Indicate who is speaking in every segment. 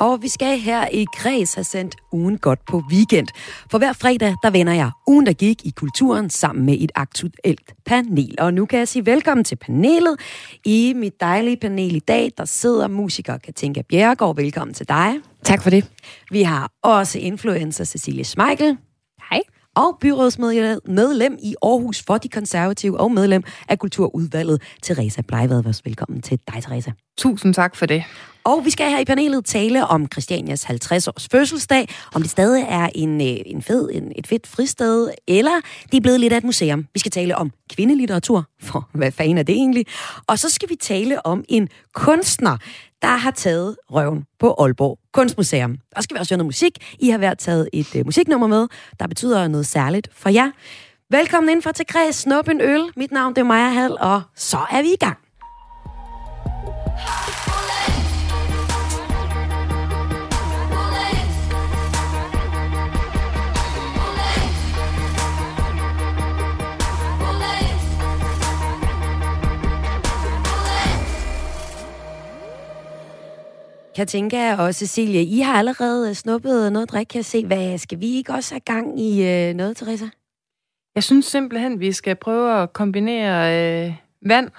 Speaker 1: Og vi skal her i Græs have sendt ugen godt på weekend. For hver fredag, der vender jeg ugen, der gik i kulturen sammen med et aktuelt panel. Og nu kan jeg sige velkommen til panelet. I mit dejlige panel i dag, der sidder musiker Katinka Bjerregaard. Velkommen til dig.
Speaker 2: Tak for det.
Speaker 1: Vi har også influencer Cecilie Smeichel.
Speaker 2: Hej.
Speaker 1: Og byrådsmedlem i Aarhus for de konservative og medlem af Kulturudvalget, Teresa Bleivad. Velkommen til dig, Teresa.
Speaker 2: Tusind tak for det.
Speaker 1: Og vi skal her i panelet tale om Christianias 50-års fødselsdag, om det stadig er en, øh, en fed, en, et fedt fristed, eller det er blevet lidt af et museum. Vi skal tale om kvindelitteratur, for hvad fanden er det egentlig? Og så skal vi tale om en kunstner, der har taget røven på Aalborg Kunstmuseum. Og skal vi også høre noget musik. I har været taget et øh, musiknummer med, der betyder noget særligt for jer. Velkommen ind for til Græs, Snup en øl. Mit navn det er Maja Hall, og så er vi i gang. Katinka og Cecilie, I har allerede snuppet noget drik, kan jeg se. Hvad, skal vi ikke også have gang i øh, noget, Teresa?
Speaker 2: Jeg synes simpelthen, vi skal prøve at kombinere øh, vand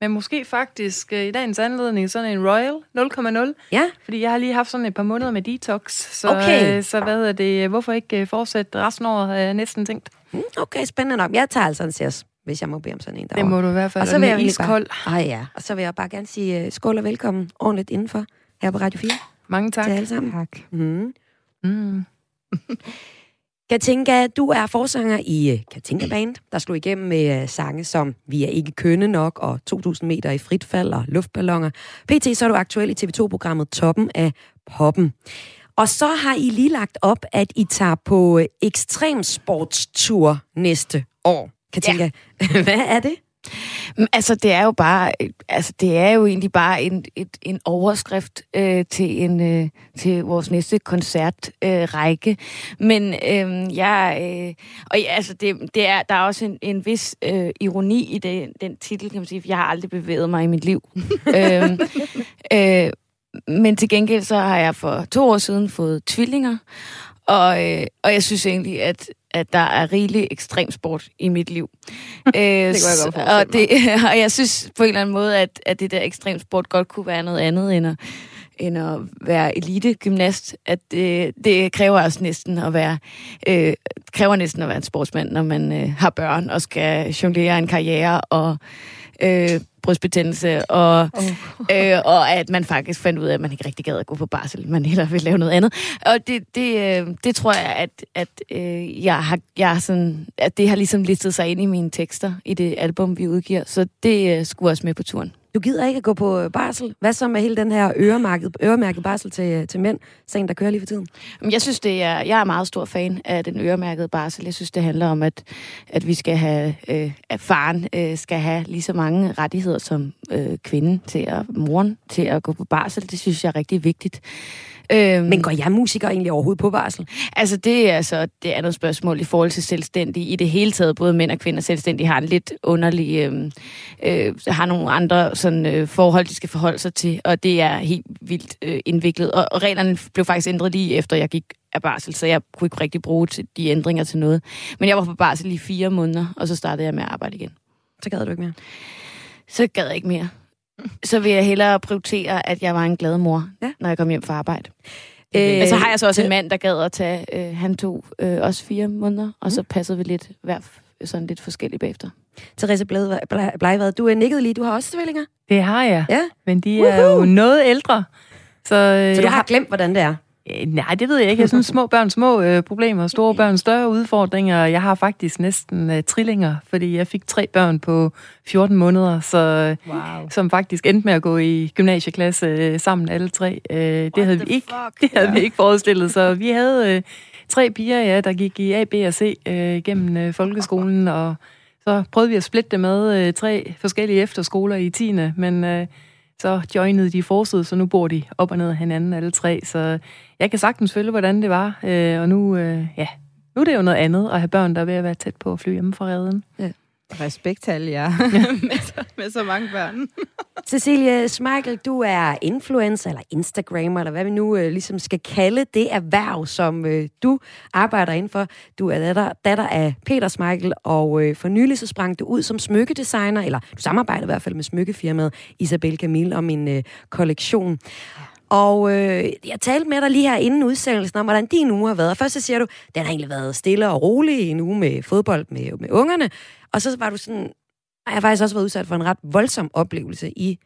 Speaker 2: med måske faktisk øh, i dagens anledning sådan en Royal 0,0.
Speaker 1: Ja.
Speaker 2: Fordi jeg har lige haft sådan et par måneder med detox. Så,
Speaker 1: Okay.
Speaker 2: øh, så hvad er det? Hvorfor ikke øh, fortsætte resten af året, jeg næsten tænkt.
Speaker 1: Mm, Okay, spændende nok. Jeg tager altså en særs, hvis jeg må bede om sådan en
Speaker 2: Det
Speaker 1: derovre.
Speaker 2: må du i hvert fald.
Speaker 1: Og så vil jeg
Speaker 2: iskold.
Speaker 1: Bare, ej ja, og så vil jeg bare gerne sige uh, skål og velkommen ordentligt indenfor her på Radio 4
Speaker 2: Mange tak.
Speaker 1: til alle sammen.
Speaker 2: Tak.
Speaker 1: Mm.
Speaker 2: Mm.
Speaker 1: Katinka, du er forsanger i uh, Katinka Band, der slog igennem med uh, sange som Vi er ikke kønne nok og 2000 meter i frit fald og luftballoner. PT så er du aktuel i TV2-programmet Toppen af Poppen. Og så har I lige lagt op, at I tager på uh, ekstremsportstur næste år. Katinka, ja. hvad er det?
Speaker 3: Men Altså, det er jo bare, altså, det er jo egentlig bare en, et, en overskrift øh, til en øh, til vores næste koncertrække. Øh. Men øh, jeg, øh, og ja, altså, det, det er, der er også en, en vis øh, ironi i det, den titel, kan man sige, for jeg har aldrig bevæget mig i mit liv. øh, øh, men til gengæld så har jeg for to år siden fået tvillinger, og, øh, og jeg synes egentlig, at, at der er rigelig ekstremsport i mit liv. øh, det
Speaker 2: jeg godt
Speaker 3: og, det, og jeg synes på en eller anden måde, at, at det der ekstremsport godt kunne være noget andet end at, end at være elite-gymnast. At det, det kræver også næsten at være øh, kræver næsten at være en sportsmand, når man øh, har børn og skal jonglere en karriere og øh, brystbetændelse, og, oh. øh, og at man faktisk fandt ud af, at man ikke rigtig gad at gå på barsel, man hellere vil lave noget andet. Og det, det, øh, det tror jeg, at, at, øh, jeg har, jeg sådan, at det har ligesom listet sig ind i mine tekster i det album, vi udgiver. Så det øh, skulle også med på turen.
Speaker 1: Du gider ikke at gå på øh, barsel. Hvad så med hele den her øremærket, øremærket barsel til, øh, til mænd, sagen der kører lige for tiden?
Speaker 3: Men Jeg synes, det er, jeg er meget stor fan af den øremærkede barsel. Jeg synes, det handler om, at, at vi skal have, øh, at faren øh, skal have lige så mange rettigheder som øh, kvinden til at, moren til at gå på barsel. Det synes jeg er rigtig vigtigt. Øhm,
Speaker 1: Men går jeg musikere egentlig overhovedet på barsel?
Speaker 3: Altså, det er så det andet spørgsmål i forhold til selvstændige. I det hele taget, både mænd og kvinder selvstændige har en lidt underlig, øh, øh, har nogle andre sådan, øh, forhold, de skal forholde sig til, og det er helt vildt øh, indviklet. Og, og reglerne blev faktisk ændret lige efter, jeg gik af barsel, så jeg kunne ikke rigtig bruge til de ændringer til noget. Men jeg var på barsel i fire måneder, og så startede jeg med at arbejde igen.
Speaker 1: Så gad du ikke mere.
Speaker 3: Så gad jeg ikke mere. Så vil jeg hellere prioritere, at jeg var en glad mor,
Speaker 1: Ja.
Speaker 3: når jeg kom hjem fra arbejde.
Speaker 1: Øh,
Speaker 3: Men så har jeg så også en mand, der gad at tage, øh, han tog øh, også fire måneder, og så passede vi lidt, hver sådan lidt forskelligt bagefter.
Speaker 1: Therese Bleivad, du er nikket lige. Du har også tvillinger.
Speaker 2: Det har jeg.
Speaker 1: Ja.
Speaker 2: Men de er jo noget ældre. Så, øh,
Speaker 1: Så du
Speaker 2: jeg
Speaker 1: har glemt, hvordan det er.
Speaker 2: Øh, Nej, det ved jeg ikke. Jeg synes, små børn små øh, problemer, store børn større udfordringer. Jeg har faktisk næsten øh, trillinger, fordi jeg fik tre børn på 14 måneder, så, øh,
Speaker 3: Wow.
Speaker 2: som faktisk endte med at gå i gymnasieklasse øh, sammen alle tre. Øh, det havde vi ikke,
Speaker 3: fuck?
Speaker 2: det havde vi ikke forestillet, så vi havde øh, tre piger, ja, der gik i A, B og C øh, gennem øh, folkeskolen, og så så prøvede vi at splitte det med øh, tre forskellige efterskoler i 10. Men øh, så joinede de forsøget, så nu bor de op og ned af hinanden alle tre. Så jeg kan sagtens følge, hvordan det var. Øh, og nu, øh, ja, nu er det jo noget andet at have børn, der er ved at være tæt på at flyve hjemme fra redden. Ja.
Speaker 4: Respekt til alle jer med, så, med så mange børn.
Speaker 1: Cecilie Smeichel, du er influencer eller Instagrammer, eller hvad vi nu øh, ligesom skal kalde det erhverv, som øh, du arbejder indenfor. Du er datter, datter af Peter Smeichel, og øh, for nylig så sprang du ud som smykkedesigner, eller du samarbejder i hvert fald med smykkefirmaet Isabel Camille om en øh, kollektion. Og øh, jeg talte med dig lige her inden udsendelsen om, hvordan din uge har været. Først så siger du, den har egentlig været stille og rolig en uge med fodbold med, med ungerne. Og så var du sådan, jeg har faktisk også været udsat for en ret voldsom oplevelse i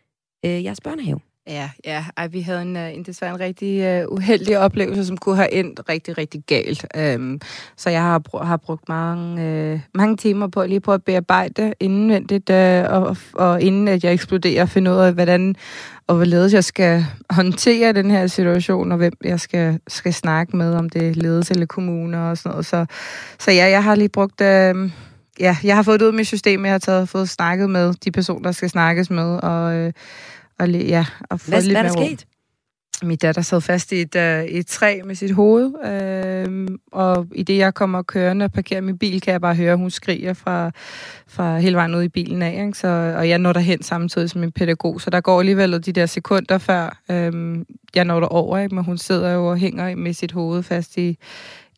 Speaker 1: øh, jeres børnehave.
Speaker 4: Ja, ja. Ej, vi havde en, øh, en desværre en rigtig uh, uheldig oplevelse, som kunne have endt rigtig, rigtig galt. Um, så jeg har, brug, har brugt mange, uh, mange timer på lige på at bearbejde indvendigt, uh, og, og inden at jeg eksploderer, finde ud af, hvordan og hvorledes jeg skal håndtere den her situation, og hvem jeg skal, skal snakke med, om det er ledelse eller kommuner og sådan noget. Så, så ja, jeg har lige brugt... Uh, ja, jeg har fået det ud af mit system, jeg har taget, fået snakket med de personer, der skal snakkes med, og, Uh, og, ja, og
Speaker 1: fået hvad, lidt hvad er der sket?
Speaker 4: Min datter sad fast i et, uh, et træ med sit hoved, øh, og i det jeg kommer kørende og parkerer min bil, kan jeg bare høre, at hun skriger fra, fra hele vejen ud i bilen af. Ikke? Så, og jeg når derhen samtidig som min pædagog, så der går alligevel de der sekunder før øh, jeg når derover, ikke? men hun sidder jo og hænger med sit hoved fast i,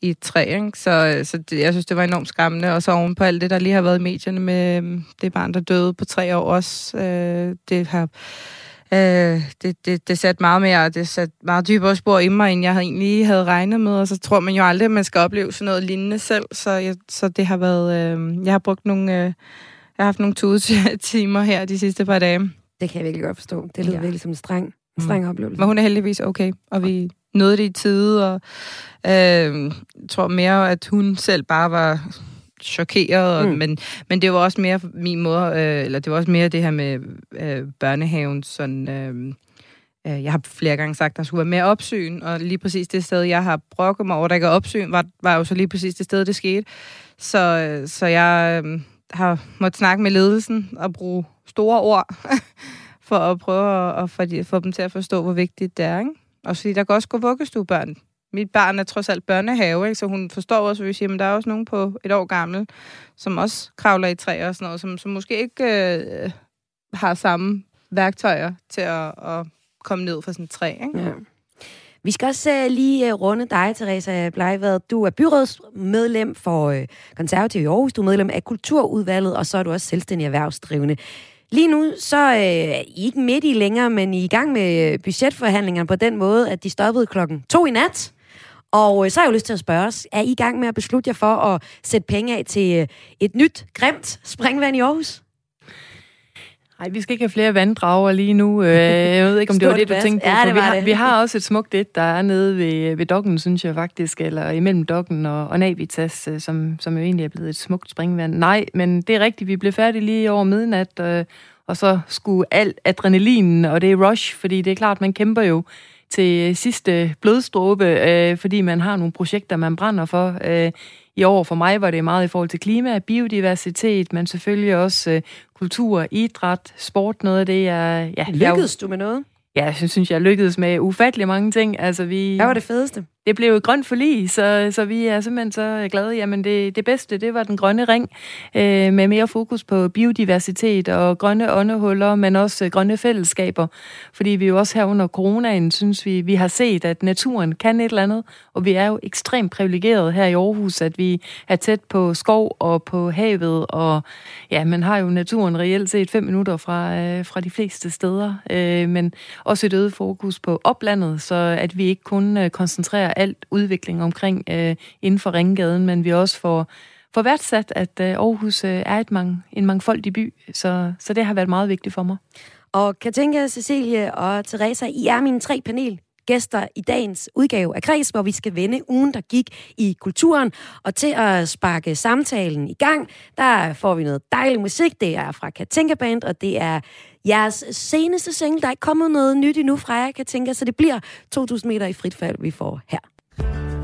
Speaker 4: i et træ. Ikke? Så, så det, jeg synes, det var enormt skræmmende. Og så oven på alt det, der lige har været i medierne med øhm, det barn, der døde på tre år også. Øh, det har... Øh, det, det, det satte meget mere, det satte meget dybere spor i mig, end jeg egentlig havde regnet med, og så tror man jo aldrig, at man skal opleve sådan noget lignende selv, så, jeg, så det har været, øh, jeg har brugt nogle, øh, jeg har haft nogle timer her de sidste par dage.
Speaker 1: Det kan jeg virkelig godt forstå. Det lyder ja. virkelig som en streng, en streng mm. oplevelse.
Speaker 4: Men hun er heldigvis okay, og vi nåede det i tide, og øh, jeg tror mere, at hun selv bare var chokeret, og, mm. men, men det var også mere min mor, øh, eller det var også mere det her med øh, børnehaven, sådan... Øh, øh, jeg har flere gange sagt, at der skulle være mere opsyn, og lige præcis det sted, jeg har brokket mig over, der ikke er opsyn, var, var jo så lige præcis det sted, det skete. Så, øh, så jeg øh, har måttet snakke med ledelsen og bruge store ord, for at prøve at, at få, de, få dem til at forstå, hvor vigtigt det er. Ikke? Og fordi der kan også gå vuggestuebørn. Mit barn er trods alt børnehave, ikke? så hun forstår også, at vi siger, men der er også nogen på et år gammel, som også kravler i træer og sådan noget, som, som måske ikke øh, har samme værktøjer til at, at komme ned fra sådan et træ. Ikke? Ja.
Speaker 1: Vi skal også uh, lige uh, runde dig, Teresa Bleivad. Du er byrådsmedlem for uh, Konservativ i Aarhus. Du er medlem af Kulturudvalget, og så er du også selvstændig erhvervsdrivende. Lige nu så øh, er I ikke midt i længere, men I er i gang med øh, budgetforhandlingerne på den måde, at de stoppede klokken to i nat. Og øh, så har jeg jo lyst til at spørge os, er I i gang med at beslutte jer for at sætte penge af til øh, et nyt, grimt springvand i Aarhus?
Speaker 2: Nej, vi skal ikke have flere vanddrager lige nu. Øh, jeg ved ikke, om det var det, du tænkte på. Ja, det vi, har, det. vi har også et smukt et, der er nede ved, ved dokken, synes jeg faktisk, eller imellem dokken og, og Navitas, øh, som, som jo egentlig er blevet et smukt springvand. Nej, men det er rigtigt, vi blev færdige lige over midnat, øh, og så skulle alt adrenalinen, og det er rush, fordi det er klart, man kæmper jo til sidste blodstråbe, øh, fordi man har nogle projekter, man brænder for. Øh, I år for mig var det meget i forhold til klima, biodiversitet, men selvfølgelig også øh, kultur, idræt, sport, noget af det, jeg...
Speaker 1: Ja, Lykkedes jeg, du med noget?
Speaker 2: Ja, jeg synes, jeg lykkedes med ufattelig mange ting. Altså, vi,
Speaker 1: Hvad var det fedeste?
Speaker 2: Det blev et grønt forlig, så, så vi er simpelthen så glade. Jamen det, det bedste, det var den grønne ring, øh, med mere fokus på biodiversitet og grønne åndehuller, men også øh, grønne fællesskaber. Fordi vi jo også her under coronaen, synes vi, vi har set, at naturen kan et eller andet, og vi er jo ekstremt privilegerede her i Aarhus, at vi er tæt på skov og på havet, og ja, man har jo naturen reelt set fem minutter fra, øh, fra de fleste steder, øh, men også et øget fokus på oplandet, så at vi ikke kun øh, koncentrerer alt udvikling omkring øh, inden for Ringgaden, men vi også får, får værdsat, at øh, Aarhus øh, er et mang, en mangfoldig by, så, så det har været meget vigtigt for mig.
Speaker 1: Og Katinka, Cecilie og Teresa, I er mine tre panel gæster i dagens udgave af Kreds, hvor vi skal vende ugen, der gik i kulturen. Og til at sparke samtalen i gang, der får vi noget dejlig musik. Det er fra Katinka Band, og det er jeres seneste single. Der er ikke kommet noget nyt endnu fra jer, kan tænke så det bliver 2000 meter i frit fald, vi får her.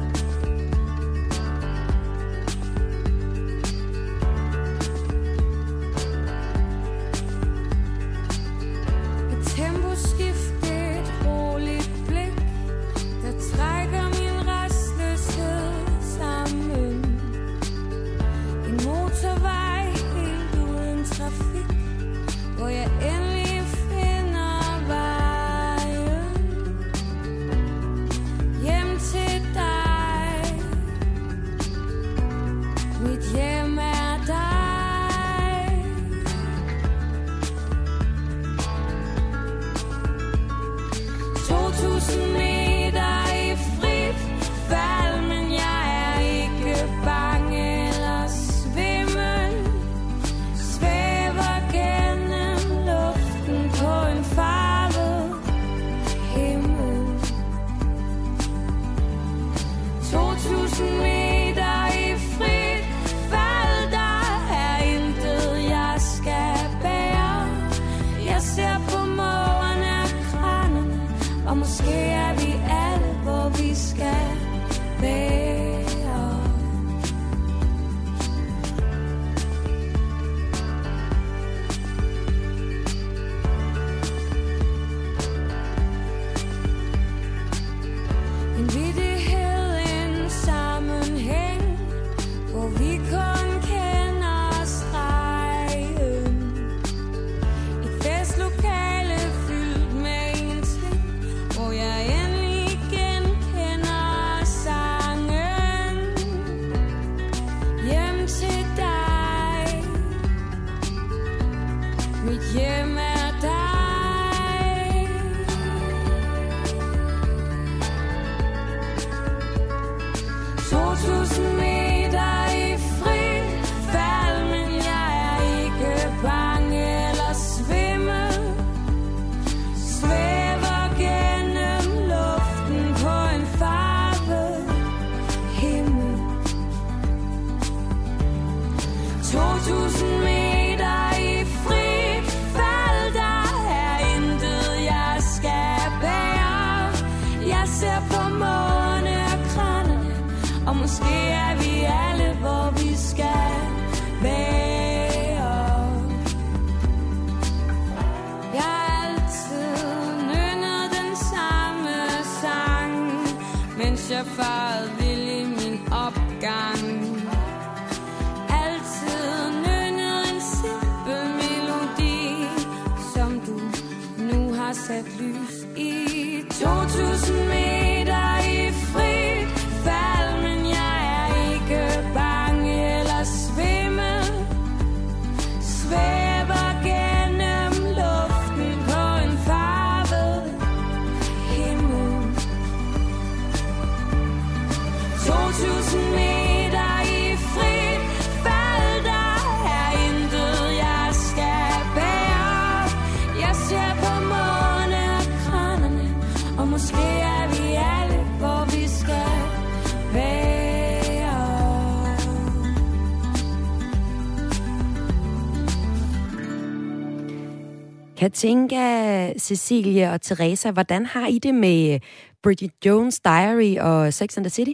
Speaker 1: Katinka, Cecilie og Teresa, hvordan har I det med Bridget Jones' Diary og Sex and the City?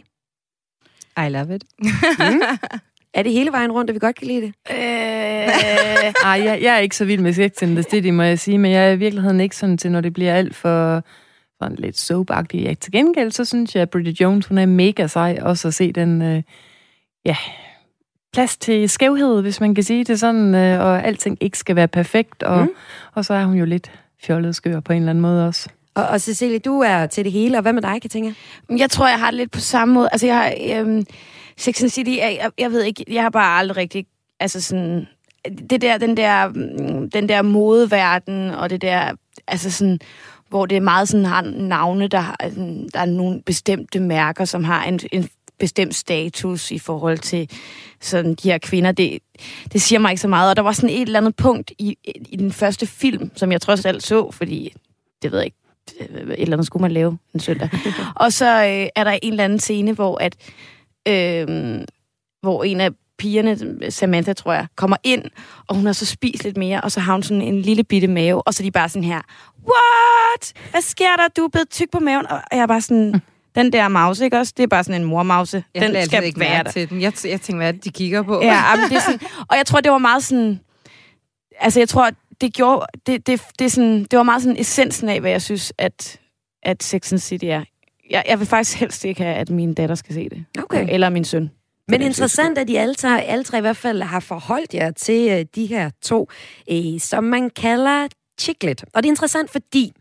Speaker 4: I love it.
Speaker 1: mm. Er det hele vejen rundt, at vi godt kan lide det? Øh,
Speaker 2: ej, jeg, jeg er ikke så vild med Sex and the City, må jeg sige, men jeg er i virkeligheden ikke sådan til, når det bliver alt for sådan lidt soapagtigt. Ja, til gengæld, så synes jeg, at Bridget Jones, hun er mega sej, også at se den, øh, ja, plads til skævhed, hvis man kan sige det sådan, øh, og alting ikke skal være perfekt, og, mm. og så er hun jo lidt fjollet skør på en eller anden måde også.
Speaker 1: Og, og Cecilie, du er til det hele, og hvad med dig, kan tænke?
Speaker 3: Jeg tror, jeg har det lidt på samme måde. Altså, jeg har... Øhm, Sex and City, jeg, jeg, jeg ved ikke, jeg har bare aldrig rigtig... Altså sådan... Det der, den der, den der modeverden, og det der... Altså sådan hvor det er meget sådan har navne, der, har, der er nogle bestemte mærker, som har en, en bestemt status i forhold til sådan de her kvinder. Det, det siger mig ikke så meget. Og der var sådan et eller andet punkt i, i den første film, som jeg trods alt så, fordi det ved jeg ikke, et eller andet skulle man lave en søndag. og så øh, er der en eller anden scene, hvor at øh, hvor en af pigerne, Samantha tror jeg, kommer ind, og hun har så spist lidt mere, og så har hun sådan en lille bitte mave, og så er de bare sådan her, what? Hvad sker der? Du er blevet tyk på maven. Og jeg er bare sådan, den der mouse, ikke også? Det er bare sådan en mormause.
Speaker 4: Jeg den skal ikke være der. Til den. Jeg, jeg tænker, hvad de kigger på?
Speaker 3: Ja, men det er sådan, og jeg tror, det var meget sådan... Altså, jeg tror, det gjorde... Det, det, det, sådan, det var meget sådan essensen af, hvad jeg synes, at, at Sex and City er. Jeg, jeg vil faktisk helst ikke have, at min datter skal se det.
Speaker 1: Okay.
Speaker 3: Eller min søn.
Speaker 1: Men interessant, at de alle tre, alle tre i hvert fald har forholdt jer til uh, de her to, uh, som man kalder chiclet. Og det er interessant, fordi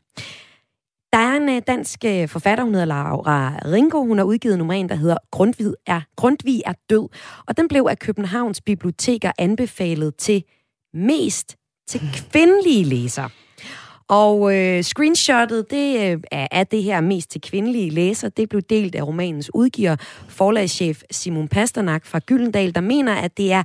Speaker 1: der er en øh, dansk øh, forfatter, hun hedder Laura Ringo. Hun har udgivet en roman, der hedder Grundtvig er, Grundtvig er død. Og den blev af Københavns biblioteker anbefalet til mest til kvindelige læsere. Og øh, screenshottet det øh, er det her mest til kvindelige læser. Det blev delt af romanens udgiver, forlagschef Simon Pasternak fra Gyldendal, der mener, at det er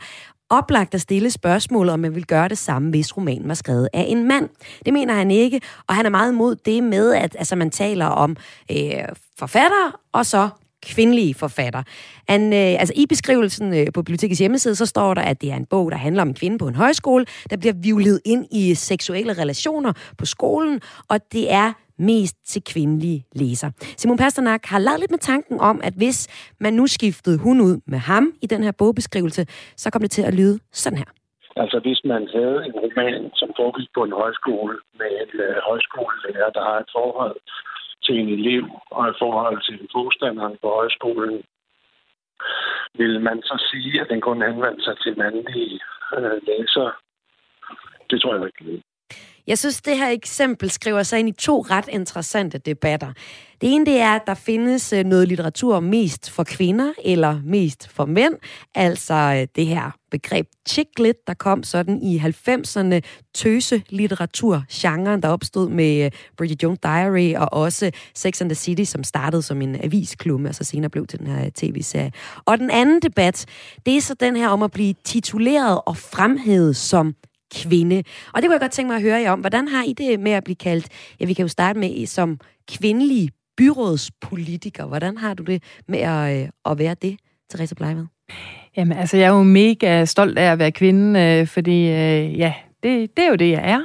Speaker 1: oplagt at stille spørgsmålet, om man vil gøre det samme, hvis romanen var skrevet af en mand. Det mener han ikke, og han er meget imod det med, at altså, man taler om øh, forfatter og så kvindelige forfatter. Han, øh, altså i beskrivelsen øh, på bibliotekets hjemmeside, så står der, at det er en bog, der handler om en kvinde på en højskole, der bliver vivlet ind i seksuelle relationer på skolen, og det er mest til kvindelige læser. Simon Pasternak har lavet lidt med tanken om, at hvis man nu skiftede hun ud med ham i den her bogbeskrivelse, så kom det til at lyde sådan her.
Speaker 5: Altså hvis man havde en roman, som foregik på en højskole med en øh, højskolelærer, der har et forhold til en elev og et forhold til en forstander på højskolen, vil man så sige, at den kun anvendte sig til mandlige øh, læsere? Det tror jeg ikke.
Speaker 1: Jeg synes, det her eksempel skriver sig ind i to ret interessante debatter. Det ene det er, at der findes øh, noget litteratur mest for kvinder eller mest for mænd. Altså øh, det her begreb chicklit, der kom sådan i 90'erne tøse litteratur genren der opstod med øh, Bridget Jones Diary og også Sex and the City, som startede som en avisklub, så senere blev til den her tv-serie. Og den anden debat, det er så den her om at blive tituleret og fremhævet som kvinde. Og det kunne jeg godt tænke mig at høre jer om. Hvordan har I det med at blive kaldt, ja, vi kan jo starte med som kvindelige byrådspolitiker. Hvordan har du det med at, øh, at være det, Therese Bleivad?
Speaker 2: Jamen, altså, jeg er jo mega stolt af at være kvinde, øh, fordi øh, ja, det, det er jo det, jeg er.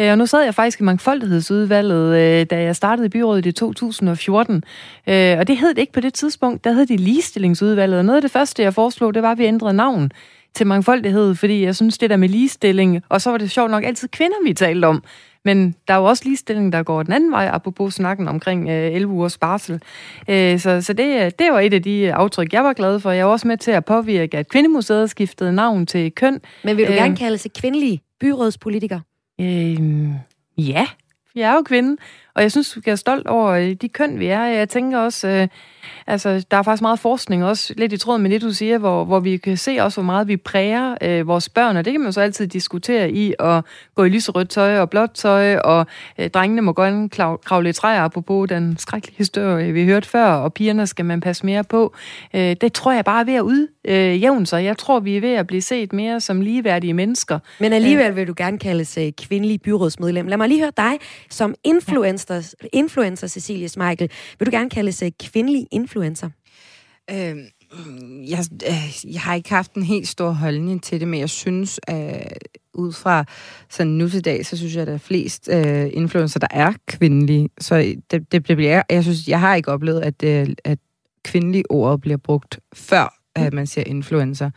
Speaker 2: Øh, og nu sad jeg faktisk i mangfoldighedsudvalget, øh, da jeg startede i byrådet i 2014. Øh, og det hed det ikke på det tidspunkt. Der hed det ligestillingsudvalget. Og noget af det første, jeg foreslog, det var, at vi ændrede navn til mangfoldighed, fordi jeg synes, det der med ligestilling, og så var det sjovt nok altid kvinder, vi talte om. Men der er jo også ligestilling, der går den anden vej, apropos snakken omkring øh, 11 ugers barsel. Øh, så så det, det var et af de aftryk, jeg var glad for. Jeg var også med til at påvirke, at Kvindemuseet skiftede navn til køn.
Speaker 1: Men vil du øh, gerne kalde sig kvindelig byrådspolitiker?
Speaker 2: Øh, ja, jeg er jo kvinde, og jeg synes, vi er stolt over øh, de køn, vi er. Jeg tænker også, øh, altså, der er faktisk meget forskning, også lidt i tråd med det, du siger, hvor, hvor vi kan se også, hvor meget vi præger øh, vores børn, og det kan man jo så altid diskutere i at gå i lyserødt tøj og blåt tøj, og øh, drengene må gerne kravle i træer, apropos den skrækkelige historie, vi hørte før, og pigerne skal man passe mere på. Øh, det tror jeg bare er ved at udjævne øh, sig. Jeg tror, vi er ved at blive set mere som ligeværdige mennesker.
Speaker 1: Men alligevel vil du gerne kaldes øh, kvindelig byrådsmedlem. Lad mig lige høre dig som influencer, influencer Cecilie Smeichel. Vil du gerne kaldes øh, kvindelig influencer?
Speaker 4: Øh, jeg, øh, jeg har ikke haft en helt stor holdning til det, men jeg synes, at ud fra sådan nu til dag, så synes jeg, at der er flest øh, influencer, der er kvindelige. Så det, det bliver, jeg synes, jeg har ikke oplevet, at, øh, at kvindelige ord bliver brugt før, at man siger influencer.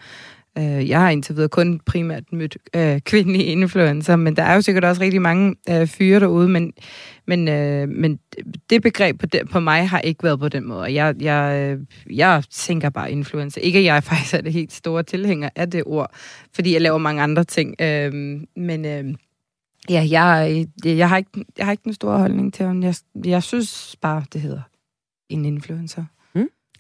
Speaker 4: Øh, jeg har indtil videre kun primært mødt øh, kvindelige influencer, men der er jo sikkert også rigtig mange øh, fyre derude, men, men, øh, men det begreb på, det, på mig har ikke været på den måde. Jeg, jeg, øh, jeg tænker bare influencer. Ikke at jeg faktisk er det helt store tilhænger af det ord, fordi jeg laver mange andre ting. Øh, men øh, ja, jeg, øh, jeg, har ikke, jeg har ikke den store holdning til om Jeg, jeg synes bare, det hedder en influencer.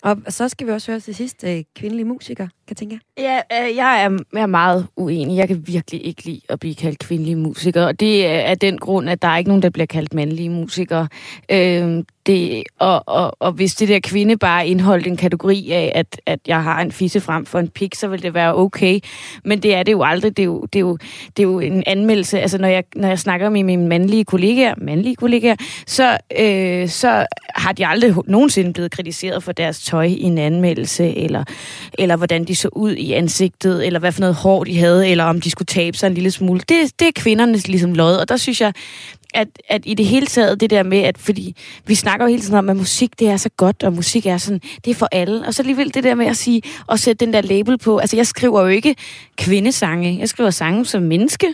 Speaker 1: Og så skal vi også høre til sidst øh, kvindelige musikere, kan tænke
Speaker 3: Ja, øh, jeg er, er meget uenig. Jeg kan virkelig ikke lide at blive kaldt kvindelige musikere. Og det er af den grund, at der er ikke nogen, der bliver kaldt mandlige musikere. Øh, det, og, og, og hvis det der kvinde bare indholdt en kategori af, at, at jeg har en fisse frem for en pik, så vil det være okay. Men det er det jo aldrig. Det er jo, det er jo, det er jo en anmeldelse. Altså, når jeg, når jeg snakker med mine mandlige kollegaer, mandlige kollegaer, så, øh, så har de aldrig nogensinde blevet kritiseret for deres tøj i en anmeldelse, eller, eller hvordan de så ud i ansigtet, eller hvad for noget hår de havde, eller om de skulle tabe sig en lille smule. Det, det er kvindernes ligesom lod, og der synes jeg, at, at i det hele taget, det der med, at fordi vi snakker jo hele tiden om, at musik det er så godt, og musik er sådan, det er for alle. Og så alligevel det der med at sige, og sætte den der label på, altså jeg skriver jo ikke kvindesange, jeg skriver sange som menneske,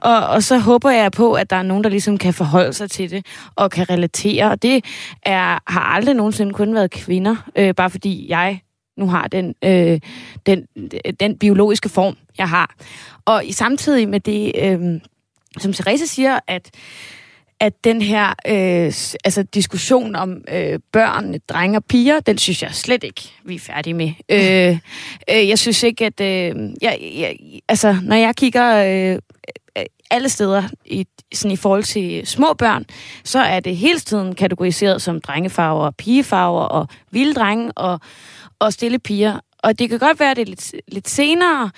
Speaker 3: og, og så håber jeg på, at der er nogen, der ligesom kan forholde sig til det, og kan relatere, og det er, har aldrig nogensinde kun været kvinder, øh, bare fordi jeg nu har den, øh, den, den biologiske form, jeg har. Og i samtidig med det, øh, som Therese siger, at at den her øh, altså diskussion om øh, børn, drenge og piger, den synes jeg slet ikke, vi er færdige med. Øh, øh, jeg synes ikke, at... Øh, jeg, jeg, altså, når jeg kigger øh, alle steder i, sådan i forhold til små børn, så er det hele tiden kategoriseret som drengefarver, pigefarver og vilde drenge og, og stille piger. Og det kan godt være, at det er lidt, lidt senere,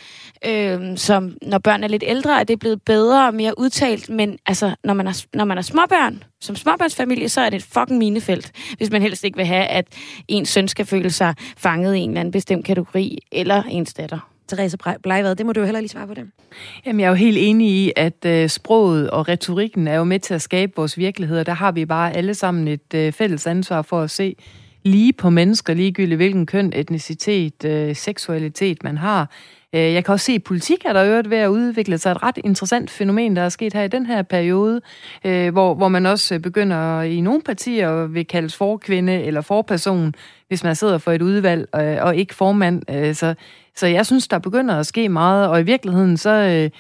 Speaker 3: øh, som når børn er lidt ældre, at det er blevet bedre og mere udtalt. Men altså, når man er, når man er småbørn, som småbørnsfamilie, så er det et fucking minefelt, hvis man helst ikke vil have, at ens søn skal føle sig fanget i en eller anden bestemt kategori, eller ens datter.
Speaker 1: Therese Bleivad, det må du jo heller lige svare på det.
Speaker 2: Jamen, jeg er jo helt enig i, at øh, sproget og retorikken er jo med til at skabe vores virkelighed, og der har vi bare alle sammen et øh, fælles ansvar for at se lige på mennesker, ligegyldigt hvilken køn, etnicitet, øh, seksualitet man har. Øh, jeg kan også se, at politik er der øvrigt ved at udvikle sig et ret interessant fænomen, der er sket her i den her periode, øh, hvor, hvor man også øh, begynder i nogle partier vil kaldes forkvinde eller forperson, hvis man sidder for et udvalg øh, og ikke formand. Øh, så, så jeg synes, der begynder at ske meget, og i virkeligheden så øh,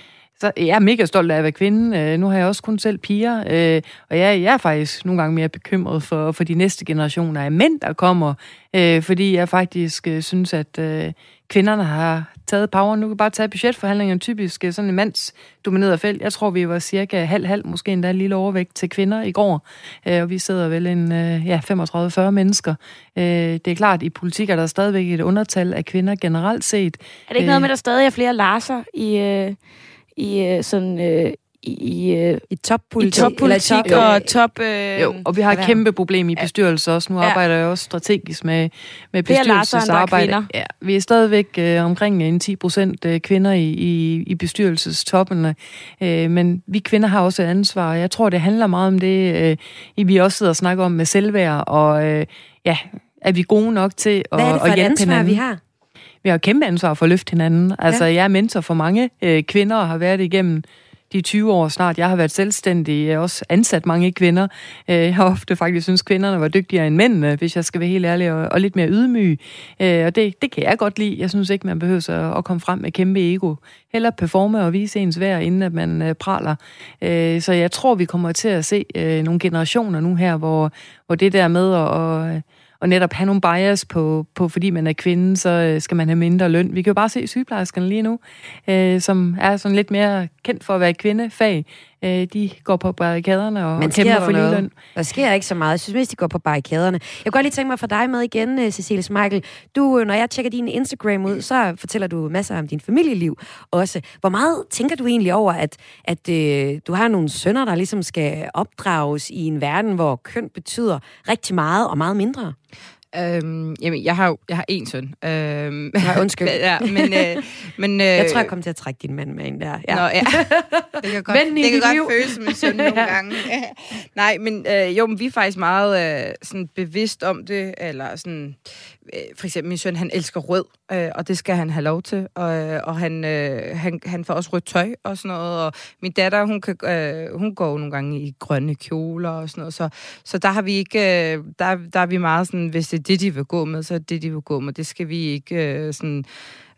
Speaker 2: så jeg er mega stolt af at være kvinde. Øh, nu har jeg også kun selv piger, øh, og jeg, jeg er faktisk nogle gange mere bekymret for, for de næste generationer af mænd, der kommer, øh, fordi jeg faktisk øh, synes, at øh, kvinderne har taget power. Nu kan bare tage budgetforhandlingerne typisk øh, sådan en mandsdomineret felt. Jeg tror, vi var cirka halv-halv, måske endda en lille overvægt til kvinder i går, øh, og vi sidder vel en øh, ja, 35-40 mennesker. Øh, det er klart, i politik er der stadigvæk et undertal af kvinder generelt set.
Speaker 3: Er det ikke noget med, at der stadig er flere Larser i... Øh i øh, sådan... Øh, i,
Speaker 1: øh, I toppolitik,
Speaker 3: i toppolitik top, og top... Øh,
Speaker 2: jo, og vi har et kæmpe problem i bestyrelser også. Nu ja. arbejder jeg også strategisk med, med bestyrelsesarbejde. Ja, vi er stadigvæk øh, omkring en 10 procent øh, kvinder i, i, i bestyrelsestoppene, øh, men vi kvinder har også et ansvar. Jeg tror, det handler meget om det, øh, vi også sidder og snakker om med selvværd, og øh, ja, er vi gode nok til at,
Speaker 1: Hvad er det for
Speaker 2: at hjælpe
Speaker 1: ansvar,
Speaker 2: hinanden?
Speaker 1: vi har?
Speaker 2: Vi har kæmpe ansvar for at løfte hinanden. Altså, ja. jeg er mentor for mange øh, kvinder og har været igennem de 20 år snart. Jeg har været selvstændig, jeg har også ansat mange kvinder. Øh, jeg har ofte faktisk synes, kvinderne var dygtigere end mændene, hvis jeg skal være helt ærlig, og, og lidt mere ydmyg. Øh, og det, det kan jeg godt lide. Jeg synes ikke, man behøver at, at komme frem med kæmpe ego. Heller performe og vise ens værd, inden at man øh, praler. Øh, så jeg tror, vi kommer til at se øh, nogle generationer nu her, hvor, hvor det der med at... Og, netop have nogle bias på, på fordi man er kvinde, så øh, skal man have mindre løn. Vi kan jo bare se sygeplejerskerne lige nu, øh, som er sådan lidt mere kendt for at være kvindefag. Øh, de går på barrikaderne og
Speaker 1: Men
Speaker 2: kæmper for lige løn.
Speaker 1: Der sker ikke så meget. Jeg synes mest, de går på barrikaderne. Jeg kunne godt lige tænke mig for dig med igen, øh, Cecilie Michael. Du, øh, når jeg tjekker din Instagram ud, så fortæller du masser om din familieliv også. Hvor meget tænker du egentlig over, at, at øh, du har nogle sønner, der ligesom skal opdrages i en verden, hvor køn betyder rigtig meget og meget mindre?
Speaker 4: Øhm, jamen, jeg har jo jeg har én søn. Øhm,
Speaker 1: Nej, undskyld.
Speaker 4: ja, men, øh, men, øh,
Speaker 1: jeg tror, jeg kommer til at trække din mand med ind der.
Speaker 4: Ja. Nå, ja. Det kan godt, det kan godt føles som en søn nogle gange. Nej, men øh, jo, men vi er faktisk meget øh, sådan bevidst om det, eller sådan, Øh, for eksempel min søn, han elsker rød, øh, og det skal han have lov til, og, øh, og han, øh, han, han får også rødt tøj og sådan noget, og min datter, hun, kan, øh, hun går nogle gange i grønne kjoler og sådan noget, så, så der har vi ikke, øh, der, der er vi meget sådan, hvis det er det, de vil gå med, så er det, de vil gå med, det skal vi ikke øh, sådan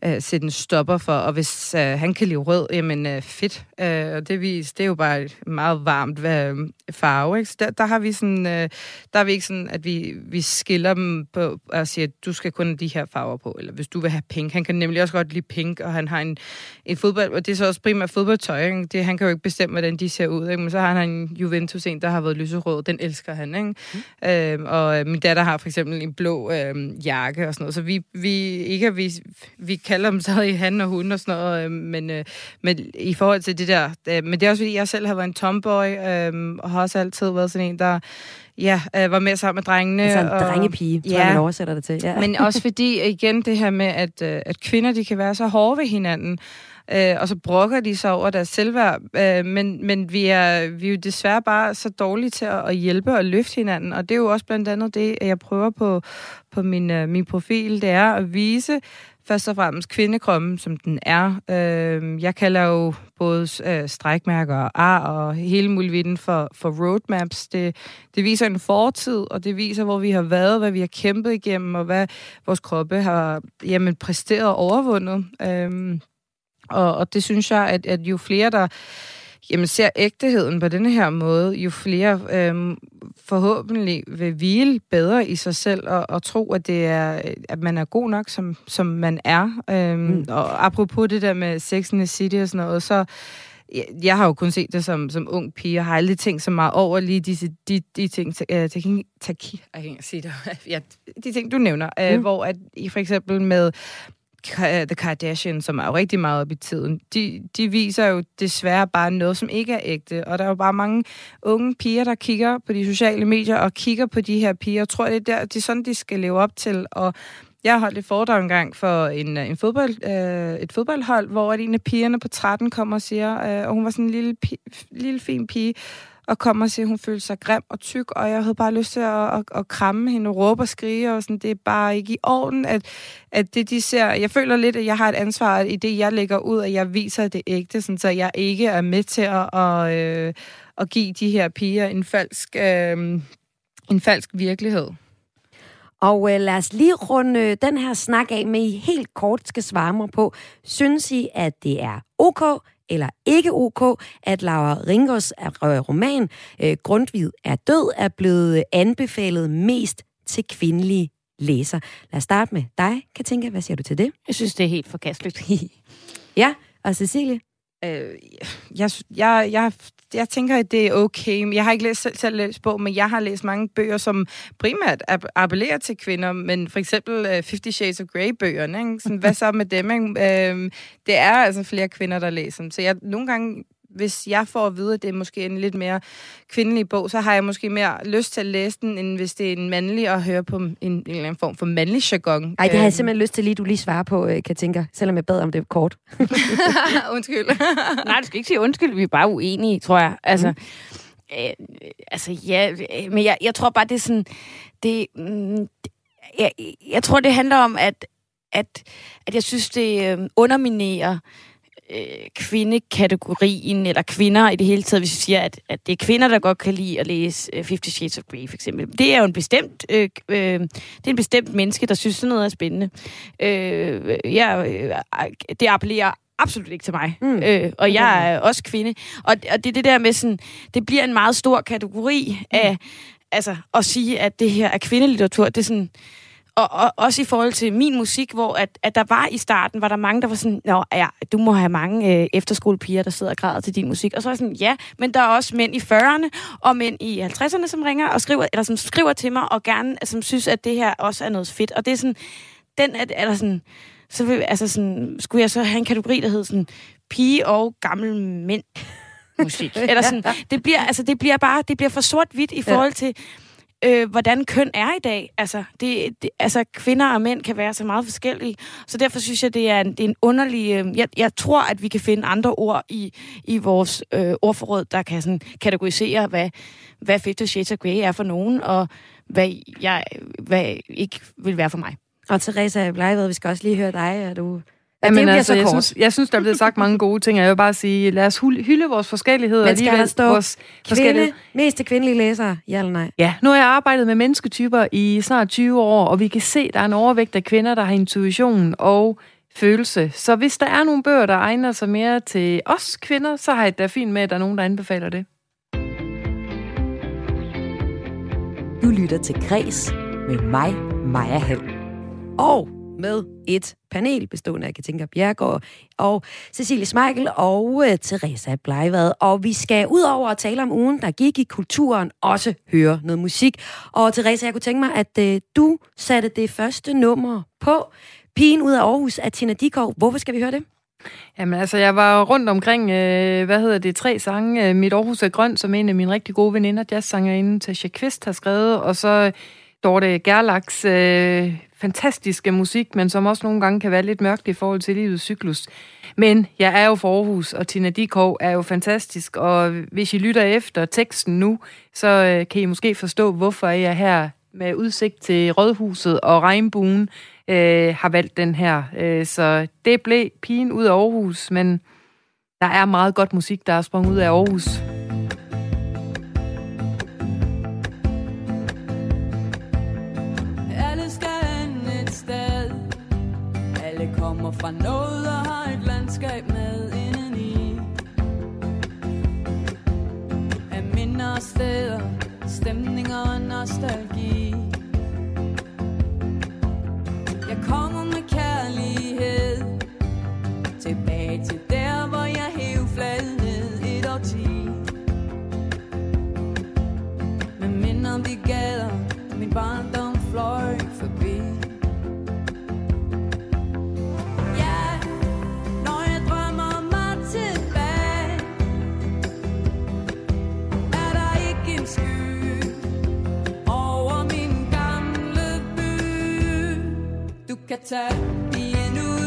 Speaker 4: øh, sætte en stopper for. Og hvis øh, han kan lide rød, jamen øh, fedt. Øh, og det, vis, det er jo bare et meget varmt øh, farve. Ikke? Så der, der har vi sådan, øh, der er vi ikke sådan, at vi, vi skiller dem på og siger, at du skal kun have de her farver på. Eller hvis du vil have pink. Han kan nemlig også godt lide pink, og han har en, en fodbold, og det er så også primært fodboldtøj. Ikke? Det, han kan jo ikke bestemme, hvordan de ser ud. Ikke? Men så har han en Juventus en, der har været lyserød. Den elsker han. Ikke? Mm. Øh, og min datter har for eksempel en blå øh, jakke og sådan noget. Så vi, vi ikke vi, vi kalder dem i han og hun og sådan noget, øh, men, øh, men i forhold til det der, øh, men det er også fordi, jeg selv har været en tomboy, øh, og har også altid været sådan en, der ja, øh, var med sammen med drengene.
Speaker 1: Altså en og, drengepige, tror ja, jeg, man oversætter det til. Ja.
Speaker 4: Men også fordi, igen, det her med, at, øh, at kvinder, de kan være så hårde ved hinanden, øh, og så brokker de sig over deres selvværd. Øh, men men vi, er, vi er jo desværre bare så dårlige til at, at hjælpe og løfte hinanden, og det er jo også blandt andet det, jeg prøver på, på min, øh, min profil, det er at vise, først og fremmest kvindekroppen, som den er. Øh, jeg kalder jo både øh, strækmærker og ar og hele muligheden for, for roadmaps. Det, det viser en fortid, og det viser, hvor vi har været, hvad vi har kæmpet igennem, og hvad vores kroppe har jamen, præsteret og overvundet. Øh, og, og det synes jeg, at, at jo flere, der jamen, ser ægteheden på denne her måde, jo flere øh, forhåbentlig vil hvile bedre i sig selv og, og tro, at det er, at man er god nok, som, som man er. Øhm, mm. Og apropos det der med Sex in the City og sådan noget, så jeg, jeg har jo kun set det som, som ung pige, og har aldrig tænkt så meget over lige disse, de, de ting, jeg kan ikke sige det, ja, de ting, du nævner, uh, mm. hvor at I for eksempel med Øh, The Kardashians, som er jo rigtig meget op i tiden, de, de viser jo desværre bare noget, som ikke er ægte. Og der er jo bare mange unge piger, der kigger på de sociale medier og kigger på de her piger, Jeg tror, det er, der, det er sådan, de skal leve op til. Og jeg har holdt et foredrag engang for en, øh, en fodbold, øh, et fodboldhold, hvor en af pigerne på 13 kommer og siger, øh, og hun var sådan en lille, lille fin pige, og kommer og siger, at hun følte sig grim og tyk, og jeg havde bare lyst til at, at, at kramme hende og råbe og skrige, og sådan, det er bare ikke i orden, at, at det de ser, jeg føler lidt, at jeg har et ansvar i det, jeg lægger ud, at jeg viser det ægte, sådan, så jeg ikke er med til at, at, øh, at give de her piger en falsk, øh, en falsk virkelighed.
Speaker 1: Og øh, lad os lige runde øh, den her snak af med, I helt kort skal svare mig på. Synes I, at det er ok eller ikke ok, at Laura Ringos roman øh, Grundvid er død er blevet anbefalet mest til kvindelige læser. Lad os starte med dig, Katinka. Hvad siger du til det?
Speaker 3: Jeg synes, det er helt forkasteligt.
Speaker 1: ja, og Cecilie?
Speaker 4: Øh, jeg, jeg, jeg, jeg tænker, at det er okay. Jeg har ikke læst, selv, selv læst bog, men jeg har læst mange bøger, som primært appellerer til kvinder, men for eksempel uh, Fifty Shades of Grey-bøgerne. Ikke? Sådan, hvad så med dem? Ikke? Øh, det er altså flere kvinder, der læser dem. Så jeg, nogle gange hvis jeg får at vide, at det er måske en lidt mere kvindelig bog, så har jeg måske mere lyst til at læse den, end hvis det er en mandlig og høre på en, en eller anden form for mandlig jargon.
Speaker 1: Ej, det har jeg øhm. simpelthen lyst til lige, du lige svarer på, øh, Katinka, selvom jeg bad om det kort.
Speaker 4: undskyld.
Speaker 3: Nej, du skal ikke sige undskyld, vi er bare uenige, tror jeg. Altså, mm. øh, altså ja, men jeg, jeg tror bare, det er sådan, det, mm, jeg, jeg tror, det handler om, at, at, at jeg synes, det øh, underminerer øh, kvindekategorien, eller kvinder i det hele taget, hvis vi siger, at, at det er kvinder, der godt kan lide at læse uh, Fifty Shades of Grey, for eksempel. Det er jo en bestemt, øh, øh, det er en bestemt menneske, der synes, sådan noget er spændende. Øh, ja, øh, det appellerer absolut ikke til mig. Mm. Øh, og jeg er også kvinde. Og, og det er det der med sådan, det bliver en meget stor kategori af, mm. altså, at sige, at det her er kvindelitteratur, det er sådan, og, og også i forhold til min musik, hvor at, at der var i starten, var der mange, der var sådan, Nå, ja, du må have mange øh, efterskolepiger, der sidder og græder til din musik. Og så var jeg sådan, ja, men der er også mænd i 40'erne og mænd i 50'erne, som ringer og skriver, eller som skriver til mig, og gerne, som synes, at det her også er noget fedt. Og det er sådan, den er, er der sådan, så vil, altså sådan, skulle jeg så have en kategori, der hedder sådan, pige og gammel mænd musik. Eller sådan, det bliver, altså, det bliver bare, det bliver for sort-hvidt i forhold til, øh, hvordan køn er i dag. Altså, det, det, altså, kvinder og mænd kan være så meget forskellige. Så derfor synes jeg, det er en, det er en underlig... Øh, jeg, jeg tror, at vi kan finde andre ord i, i vores øh, ordforråd, der kan sådan, kategorisere, hvad, hvad Fifty Shades of Grey er for nogen, og hvad, jeg, hvad ikke vil være for mig.
Speaker 1: Og Teresa Bleived, vi skal også lige høre dig. Er du
Speaker 2: Ja, men altså, jeg, synes, jeg synes, der er blevet sagt mange gode ting, og jeg vil bare sige, lad os hylde vores forskelligheder.
Speaker 1: Men skal der stå vores kvinde, mest til kvindelige læsere, ja eller nej?
Speaker 2: Ja, nu har jeg arbejdet med mennesketyper i snart 20 år, og vi kan se, at der er en overvægt af kvinder, der har intuition og følelse. Så hvis der er nogle bøger, der egner sig mere til os kvinder, så har jeg det fint med, at der er nogen, der anbefaler det.
Speaker 1: Du lytter til Græs med mig, Maja Hall. Og med et panel bestående af Katinka Bjergård og Cecilie Smeichel og uh, Teresa Bleivad. Og vi skal ud over at tale om ugen, der gik i kulturen, også høre noget musik. Og Teresa, jeg kunne tænke mig, at uh, du satte det første nummer på. Pigen ud af Aarhus af Tina Dikov. Hvorfor skal vi høre det?
Speaker 2: Jamen altså, jeg var rundt omkring, øh, hvad hedder det, tre sange. Øh, Mit Aarhus er grøn, som en af mine rigtig gode veninder, jazzsangerinde Tasha Kvist, har skrevet. Og så Dorte Gerlachs øh, fantastiske musik, men som også nogle gange kan være lidt mørkt i forhold til livets cyklus. Men jeg er jo for Aarhus, og Tina Dikov er jo fantastisk, og hvis I lytter efter teksten nu, så øh, kan I måske forstå, hvorfor jeg her med udsigt til Rådhuset og Regnbuen øh, har valgt den her. Øh, så det blev pigen ud af Aarhus, men der er meget godt musik, der er sprunget ud af Aarhus.
Speaker 6: kommer fra noget og har et landskab med indeni. Af minder og steder, stemninger og nostalgi. Jeg kommer med kærlighed. Tilbage til der, hvor jeg hæv fladen ned et årti. Med minder vi gav Du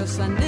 Speaker 6: Og slå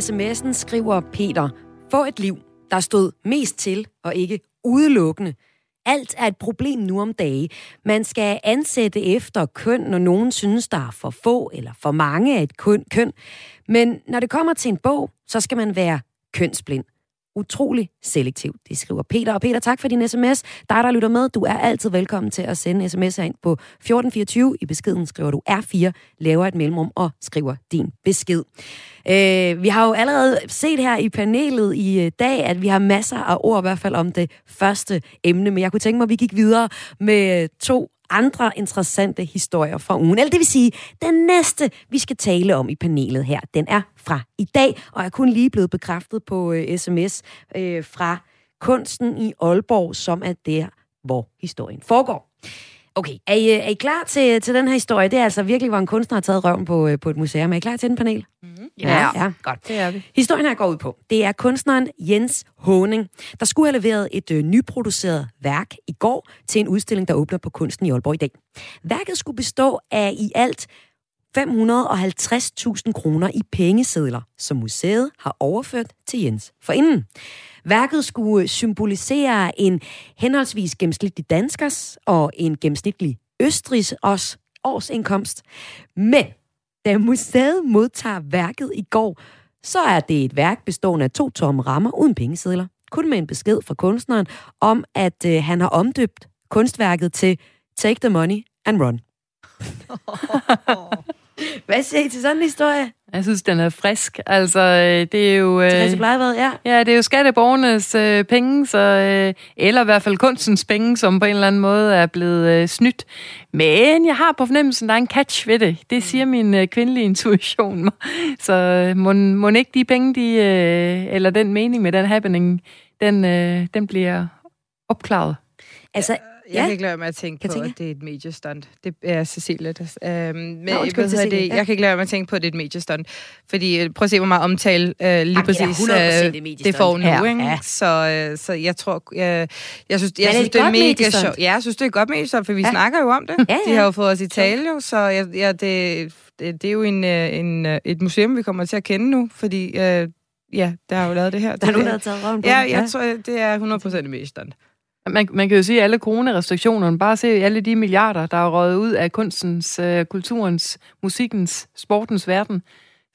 Speaker 1: sms'en skriver Peter, få et liv, der stod mest til og ikke udelukkende. Alt er et problem nu om dage. Man skal ansætte efter køn, når nogen synes, der er for få eller for mange af et køn. køn. Men når det kommer til en bog, så skal man være kønsblind. Utrolig selektiv, det skriver Peter. Og Peter, tak for din sms. Dig, der lytter med, du er altid velkommen til at sende sms'er ind på 1424. I beskeden skriver du R4, laver et mellemrum og skriver din besked. Øh, vi har jo allerede set her i panelet i øh, dag, at vi har masser af ord i hvert fald om det første emne, men jeg kunne tænke mig, at vi gik videre med øh, to andre interessante historier fra ugen. Eller det vil sige, den næste, vi skal tale om i panelet her, den er fra i dag, og er kun lige blevet bekræftet på øh, sms øh, fra kunsten i Aalborg, som er der, hvor historien foregår. Okay, er I, er I klar til, til den her historie? Det er altså virkelig, hvor en kunstner har taget røven på, øh, på et museum. Er I klar til den panel? Mm-hmm. Ja, ja, godt.
Speaker 2: Det er vi.
Speaker 1: Historien her går ud på, det er kunstneren Jens Honing, der skulle have leveret et øh, nyproduceret værk i går til en udstilling, der åbner på Kunsten i Aalborg i dag. Værket skulle bestå af i alt 550.000 kroner i pengesedler, som museet har overført til Jens forinden. Værket skulle symbolisere en henholdsvis gennemsnitlig danskers og en gennemsnitlig østrigs årsindkomst. Men da museet modtager værket i går, så er det et værk bestående af to tomme rammer uden pengesedler. Kun med en besked fra kunstneren om, at øh, han har omdøbt kunstværket til Take the Money and Run. Hvad siger I til sådan en historie?
Speaker 2: Jeg synes, den er frisk. Altså, øh, det er jo... øh,
Speaker 1: Therese ja.
Speaker 2: Ja, det er jo skatteborgernes øh, penge, så, øh, eller i hvert fald kunstens penge, som på en eller anden måde er blevet øh, snydt. Men jeg har på fornemmelsen, der er en catch ved det. Det siger min øh, kvindelige intuition mig. Så øh, må, må ikke de penge, de, øh, eller den mening med den happening, den, øh, den bliver opklaret.
Speaker 1: Altså,
Speaker 4: Jeg
Speaker 1: Ja.
Speaker 4: kan ikke lade med at tænke
Speaker 1: Kan
Speaker 4: på,
Speaker 1: tænke?
Speaker 4: at det er et major stunt. Det er Cecilie. Der, øhm, men
Speaker 1: Nå, undskyld,
Speaker 4: hvad
Speaker 1: Cecilie,
Speaker 4: det?
Speaker 1: ja.
Speaker 4: Jeg kan ikke lade med at tænke på, at det er et major stunt. Fordi øh, prøv at se, hvor meget omtale øh, lige
Speaker 1: det er
Speaker 4: præcis
Speaker 1: 100% et
Speaker 4: øh, det får nu.
Speaker 1: Ja,
Speaker 4: ikke?
Speaker 1: ja.
Speaker 4: Så, øh, så jeg tror... Jeg, jeg synes, jeg
Speaker 1: er det
Speaker 4: synes
Speaker 1: et
Speaker 4: det er mega sjovt. Ja, jeg synes, det er et godt mediestunt, for vi
Speaker 1: Ja.
Speaker 4: snakker jo om det.
Speaker 1: Ja,
Speaker 4: De
Speaker 1: ja.
Speaker 4: har jo fået os i tale jo, så jeg, ja, det, det, det er jo en, øh, en, øh, et museum, vi kommer til at kende nu, fordi øh, ja, der har jo lavet det her.
Speaker 1: der er nogen, der har taget røven på
Speaker 4: Ja, jeg tror, det er 100% et major stunt.
Speaker 2: Man, man kan jo sige, at alle coronarestriktionerne, bare se alle de milliarder, der er røget ud af kunstens, øh, kulturens, musikkens, sportens verden.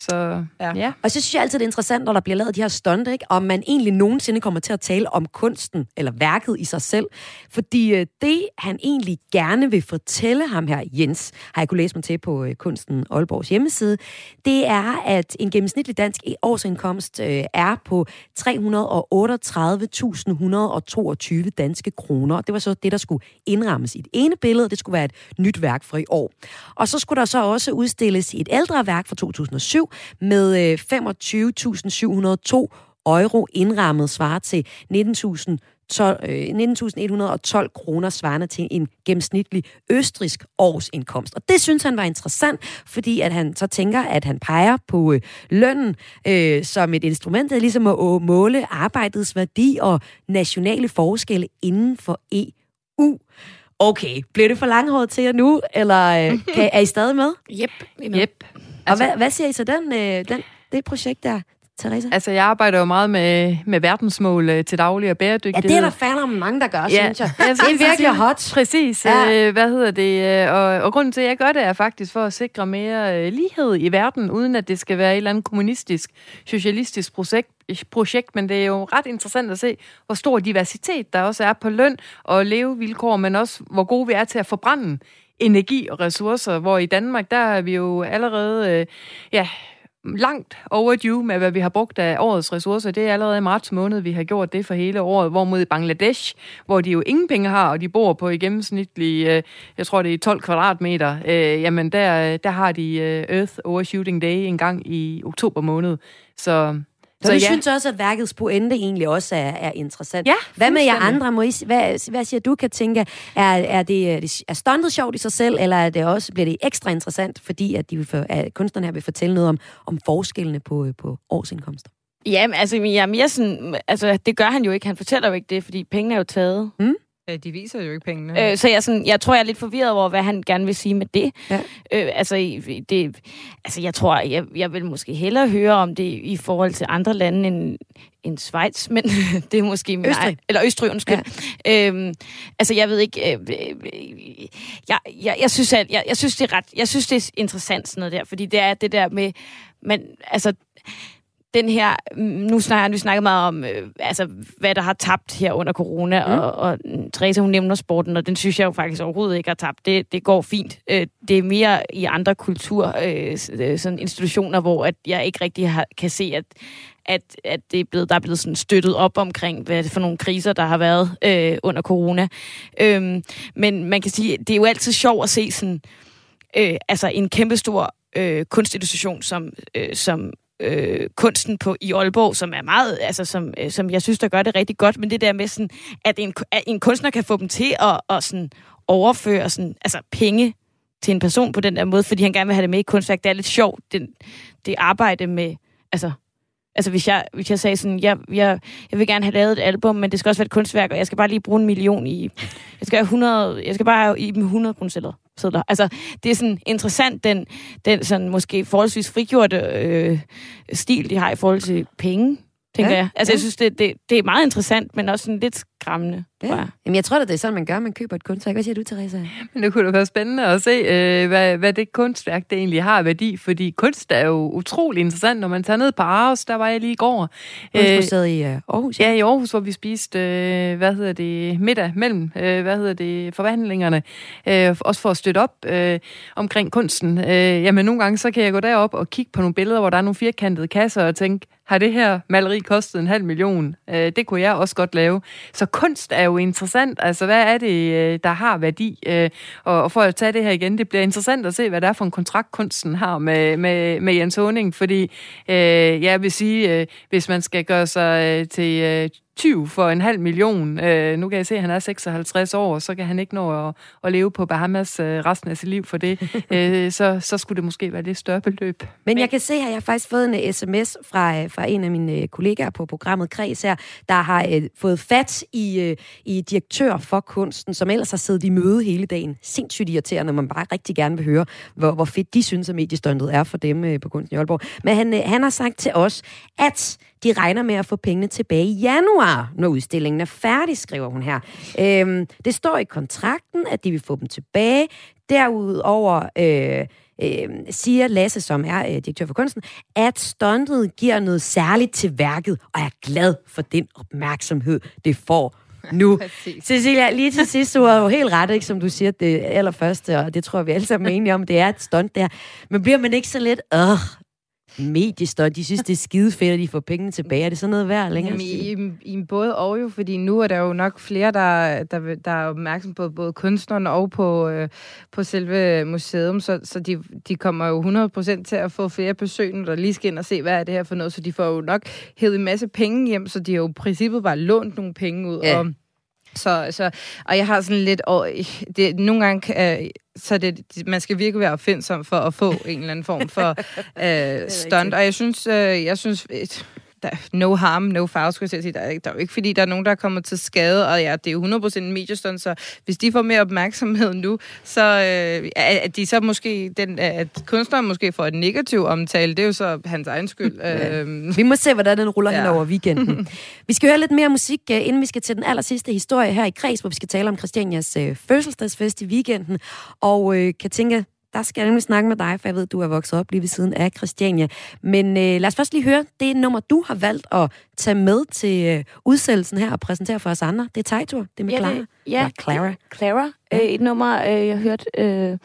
Speaker 2: Så
Speaker 4: Ja.
Speaker 2: ja.
Speaker 1: Og så synes jeg altid, det er interessant, når der bliver lavet de her stunt, ikke? om man egentlig nogensinde kommer til at tale om kunsten eller værket i sig selv. Fordi øh, det, han egentlig gerne vil fortælle ham her, Jens, har jeg kunne læse mig til på øh, Kunsten Aalborgs hjemmeside, det er, at en gennemsnitlig dansk årsindkomst øh, er på 338.122 danske kroner. Det var så det, der skulle indrammes i et ene billede. Det skulle være et nyt værk for i år. Og så skulle der så også udstilles et ældre værk fra 2007 med øh, 25.702 euro indrammet svarer til 19.000 12, øh, 19.112 kroner svarende til en gennemsnitlig østrisk årsindkomst. Og det synes han var interessant, fordi at han så tænker, at han peger på øh, lønnen øh, som et instrument, der ligesom at måle arbejdets værdi og nationale forskelle inden for EU. Okay, bliver det for langhåret til jer nu, eller øh, kan, er I stadig med?
Speaker 3: Yep.
Speaker 2: Yep.
Speaker 1: Og hvad, hvad siger I til den, øh, den, det projekt der, Teresa?
Speaker 2: Altså, jeg arbejder jo meget med, med verdensmål øh, til daglig og
Speaker 1: Ja,
Speaker 2: bæredygtighed.
Speaker 1: det er der fandme mange, der gør,
Speaker 2: Ja.
Speaker 1: synes jeg.
Speaker 2: Ja,
Speaker 1: Det er virkelig hot.
Speaker 2: Præcis.
Speaker 1: Ja.
Speaker 2: Ja. Øh, hvad hedder det? øh, Og, og grunden til, at jeg gør det, er faktisk for at sikre mere øh, lighed i verden, uden at det skal være et eller andet kommunistisk, socialistisk projekt, projekt. Men det er jo ret interessant at se, hvor stor diversitet der også er på løn og levevilkår, men også hvor gode vi er til at forbrænde energi og ressourcer, hvor i Danmark, der er vi jo allerede øh, ja, langt overdue med, hvad vi har brugt af årets ressourcer. Det er allerede i marts måned, vi har gjort det for hele året. Hvorimod i Bangladesh, hvor de jo ingen penge har, og de bor på i gennemsnitlig, øh, jeg tror det er 12 kvadratmeter, øh, jamen der, øh, der har de øh, Earth Overshooting Day en gang i oktober måned. Så,
Speaker 1: så,
Speaker 2: så
Speaker 1: du
Speaker 2: ja.
Speaker 1: synes også, at værkets pointe egentlig også er, er interessant.
Speaker 2: Ja,
Speaker 1: Hvad med jer andre? Må I, hvad, hvad siger du, kan tænke? Er, er, det, er stuntet sjovt i sig selv, eller er det også, bliver det ekstra interessant, fordi at, de vil for, at kunstnerne her vil fortælle noget om, om forskellene på, øh, på årsindkomster?
Speaker 3: Jamen, altså, jeg er mere sådan, altså, det gør han jo ikke. Han fortæller jo ikke det, fordi pengene er jo taget.
Speaker 4: Ja, de viser jo ikke pengene.
Speaker 3: Øh, så jeg, sådan, jeg tror, jeg er lidt forvirret over, hvad han gerne vil sige med det.
Speaker 1: Ja.
Speaker 3: Øh, altså, det, altså, jeg tror, jeg, jeg vil måske hellere høre om det i forhold til andre lande end, end Schweiz, men det er måske min
Speaker 1: Østrig.
Speaker 3: egen- Eller Østrig, undskyld. Ja. Øhm, altså, jeg ved ikke... Øh, øh, øh, jeg, jeg, jeg, synes, at, jeg, jeg synes, det er ret... Jeg synes, det er interessant sådan noget der, fordi det er det der med... Men, altså, den her, mm, nu snakker vi snakker meget om, øh, altså, hvad der har tabt her under corona, mm. og, og Therese, hun nævner sporten, og den synes jeg jo faktisk overhovedet ikke har tabt. Det, det går fint. Øh, det er mere i andre kultur, øh, øh, sådan institutioner, hvor at jeg ikke rigtig har, kan se, at, at, at det er blevet, der er blevet sådan støttet op omkring, hvad det for nogle kriser, der har været øh, under corona. Øhm, men man kan sige, det er jo altid sjovt at se sådan, øh, altså en kæmpestor øh, kunstinstitution, som, øh, som øh, kunsten på i Aalborg, som er meget, altså som, øh, som jeg synes, der gør det rigtig godt, men det der med sådan, at en, at en kunstner kan få dem til at, at sådan overføre sådan, altså penge til en person på den der måde, fordi han gerne vil have det med i kunstværk. Det er lidt sjovt, det, det arbejde med, altså, altså hvis jeg, hvis jeg sagde sådan, jeg, jeg, jeg vil gerne have lavet et album, men det skal også være et kunstværk, og jeg skal bare lige bruge en million i, jeg skal have 100, jeg skal bare have i dem 100 kroner sedler. Altså, det er sådan interessant, den, den sådan måske forholdsvis frigjorte øh, stil, de har i forhold til penge, tænker
Speaker 1: ja,
Speaker 3: jeg. Altså,
Speaker 1: ja.
Speaker 3: jeg synes, det, det, det er meget interessant, men også sådan lidt skræmmende, tror
Speaker 1: Ja.
Speaker 3: jeg.
Speaker 1: Jamen, jeg tror, at det er sådan, man gør. Man køber et kunstværk. Hvad siger du, Teresa?
Speaker 2: Men det kunne da være spændende at se, øh, hvad, hvad det kunstværk det egentlig har værdi, fordi kunst er jo utrolig interessant, når man tager ned på Aarhus, der var jeg lige i går. Øh,
Speaker 1: Kunstmuseet i øh, Aarhus.
Speaker 2: Ja, i Aarhus, hvor vi spiste, øh, hvad hedder det, middag mellem, øh, hvad hedder det, forhandlingerne, øh, også for at støtte op øh, omkring kunsten. Øh, jamen, nogle gange så kan jeg gå derop og kigge på nogle billeder, hvor der er nogle firkantede kasser, og tænke, har det her maleri kostet en halv million? Øh, det kunne jeg også godt lave. Så kunst er jo interessant. Altså, hvad er det, øh, der har værdi? Øh, og, og for at tage det her igen, det bliver interessant at se, hvad det er for en kontrakt, kunsten har med, med, med Jens Honing. Fordi øh, jeg vil sige, øh, hvis man skal gøre sig øh, til øh, 20 for en halv million. Øh, nu kan jeg se, at han er 56 år, så kan han ikke nå at, at leve på Bahamas øh, resten af sit liv for det. øh, så, så skulle det måske være lidt større beløb.
Speaker 1: Men jeg kan se her, jeg har faktisk fået en sms fra, øh, fra en af mine øh, kollegaer på programmet Kreds her, der har øh, fået fat i, øh, i direktør for kunsten, som ellers har siddet i møde hele dagen. Sindssygt irriterende, man bare rigtig gerne vil høre, hvor, hvor fedt de synes, at mediestundet er for dem øh, på Kunsten i Aalborg. Men han, øh, han har sagt til os, at de regner med at få pengene tilbage i januar, når udstillingen er færdig, skriver hun her. Øhm, det står i kontrakten, at de vil få dem tilbage. Derudover øh, øh, siger Lasse, som er øh, direktør for kunsten, at stuntet giver noget særligt til værket, og er glad for den opmærksomhed, det får nu. Cecilia, lige til sidst, du har jo helt ret, ikke, som du siger, det allerførste, og det tror jeg, vi alle sammen er enige om, det er et stunt der. Men bliver man ikke så lidt, øh, mediestunt, de synes, det er skide fedt, at de får pengene tilbage. Er det sådan noget værd længere?
Speaker 4: Jamen, i, i, i både og jo, fordi nu er der jo nok flere, der, der, der er opmærksom på både kunstneren og på, øh, på selve museum, så, så de, de kommer jo 100% til at få flere besøg, når der lige skal ind og se, hvad er det her for noget, så de får jo nok hævet en masse penge hjem, så de har jo i princippet bare lånt nogle penge ud.
Speaker 1: Ja.
Speaker 4: Og, så, så, og jeg har sådan lidt... Og, det, nogle gange kan, så det, man skal virkelig være opfindsom for at få en eller anden form for øh, stunt. Og jeg synes, øh, jeg synes der, no harm, no foul, skulle jeg sige. Der er, ikke- der er jo ikke, fordi der er nogen, der er kommet til skade, og ja, det er jo 100% en mediestunt, så hvis de får mere opmærksomhed nu, så øh, at de så måske, den, at kunstneren måske får et negativ omtale, det er jo så hans egen skyld. øh,
Speaker 1: Vi må se, hvordan den ruller ja. hen
Speaker 4: Ja.
Speaker 1: over weekenden. vi skal høre lidt mere musik, øh, inden vi skal til den aller sidste historie her i Kreds, hvor vi skal tale om Christianias øh, fødselsdagsfest i weekenden. Og øh, Katinka, der skal jeg nemlig snakke med dig, for jeg ved, du er vokset op lige ved siden af Christiania. Men øh, lad os først lige høre det nummer, du har valgt at tage med til øh, udsættelsen her og præsentere for os andre. Det er Tejtur, det er med
Speaker 3: Ja,
Speaker 1: Clara.
Speaker 3: det, ja,
Speaker 1: Eller Clara.
Speaker 3: Clara. Øh, et nummer, øh, jeg hørte, øh,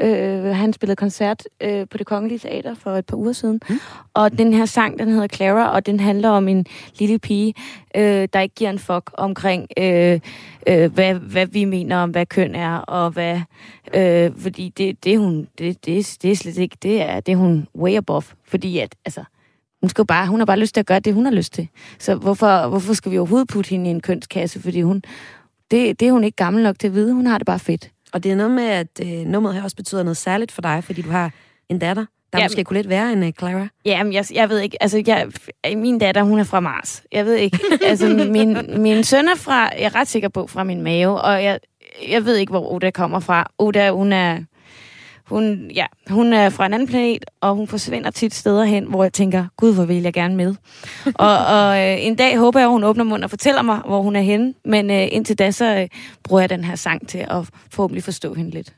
Speaker 3: øh, han spillede koncert øh, på det Kongelige Teater for et par uger siden. Mm. Og den her sang, den hedder Clara, og den handler om en lille pige, øh, der ikke giver en fuck omkring, øh, øh, hvad, hvad vi mener om, hvad køn er, og hvad... Øh, fordi det, det, er hun, det, det, det er slet ikke... Det er, det er hun way above. Fordi at, altså... Hun, skal bare, hun har bare lyst til at gøre det, hun har lyst til. Så hvorfor, hvorfor skal vi overhovedet putte hende i en kønskasse? Fordi hun, det, det er hun ikke gammel nok til at vide. Hun har det bare fedt.
Speaker 1: Og det er noget med, at øh, nummeret her også betyder noget særligt for dig, fordi du har en datter, der
Speaker 3: Ja,
Speaker 1: måske kunne lidt være end øh, Clara.
Speaker 3: Jamen, jeg, jeg ved ikke. Altså, jeg, min datter, hun er fra Mars. Jeg ved ikke. Altså, min, min søn er fra, jeg er ret sikker på, fra min mave, og jeg, jeg ved ikke, hvor Oda kommer fra. Oda, hun er, hun, ja, hun er fra en anden planet, og hun forsvinder tit steder hen, hvor jeg tænker, gud, hvor vil jeg gerne med. og og øh, en dag håber jeg, at hun åbner munden og fortæller mig, hvor hun er henne. Men øh, indtil da, så øh, bruger jeg den her sang til at forhåbentlig forstå hende lidt.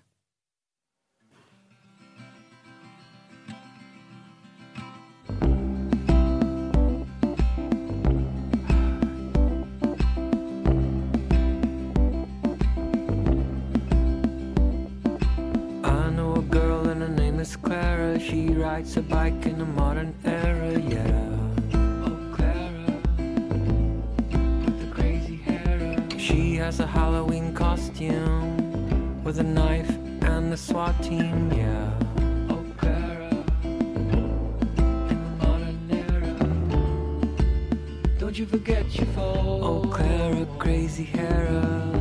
Speaker 7: Is Clara. She rides a bike in the modern era, yeah. Oh, Clara, with the crazy hair. She has a Halloween costume with a knife and a SWAT team, yeah. Oh, Clara, in the modern era. Don't you forget your fall. Oh, Clara, crazy hair.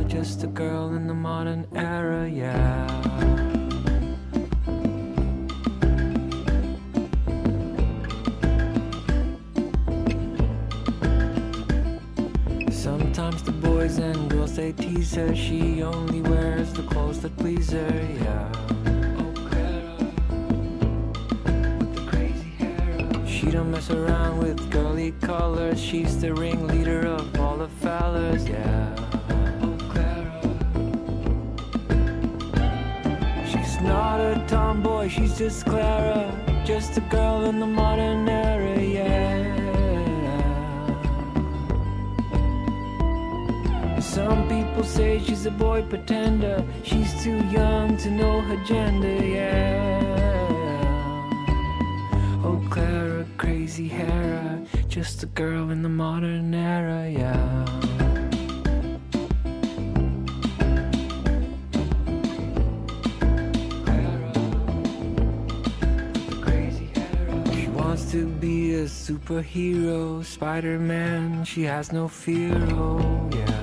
Speaker 7: Just a girl in the modern era, yeah. Tease her. She only wears the clothes that please her. Yeah. Oh, Clara, with the crazy hair. She She don't mess around with girly colors. She's the ringleader of all the fellas, yeah. Oh, Clara. She's not a tomboy, she's just Clara. Just a girl in the modern era, say she's a boy pretender. She's too young to know her gender, yeah. Oh, Clara, crazy Hera. Just a girl in the modern era, yeah. To be a superhero, Spider Man. She has no fear, oh, yeah.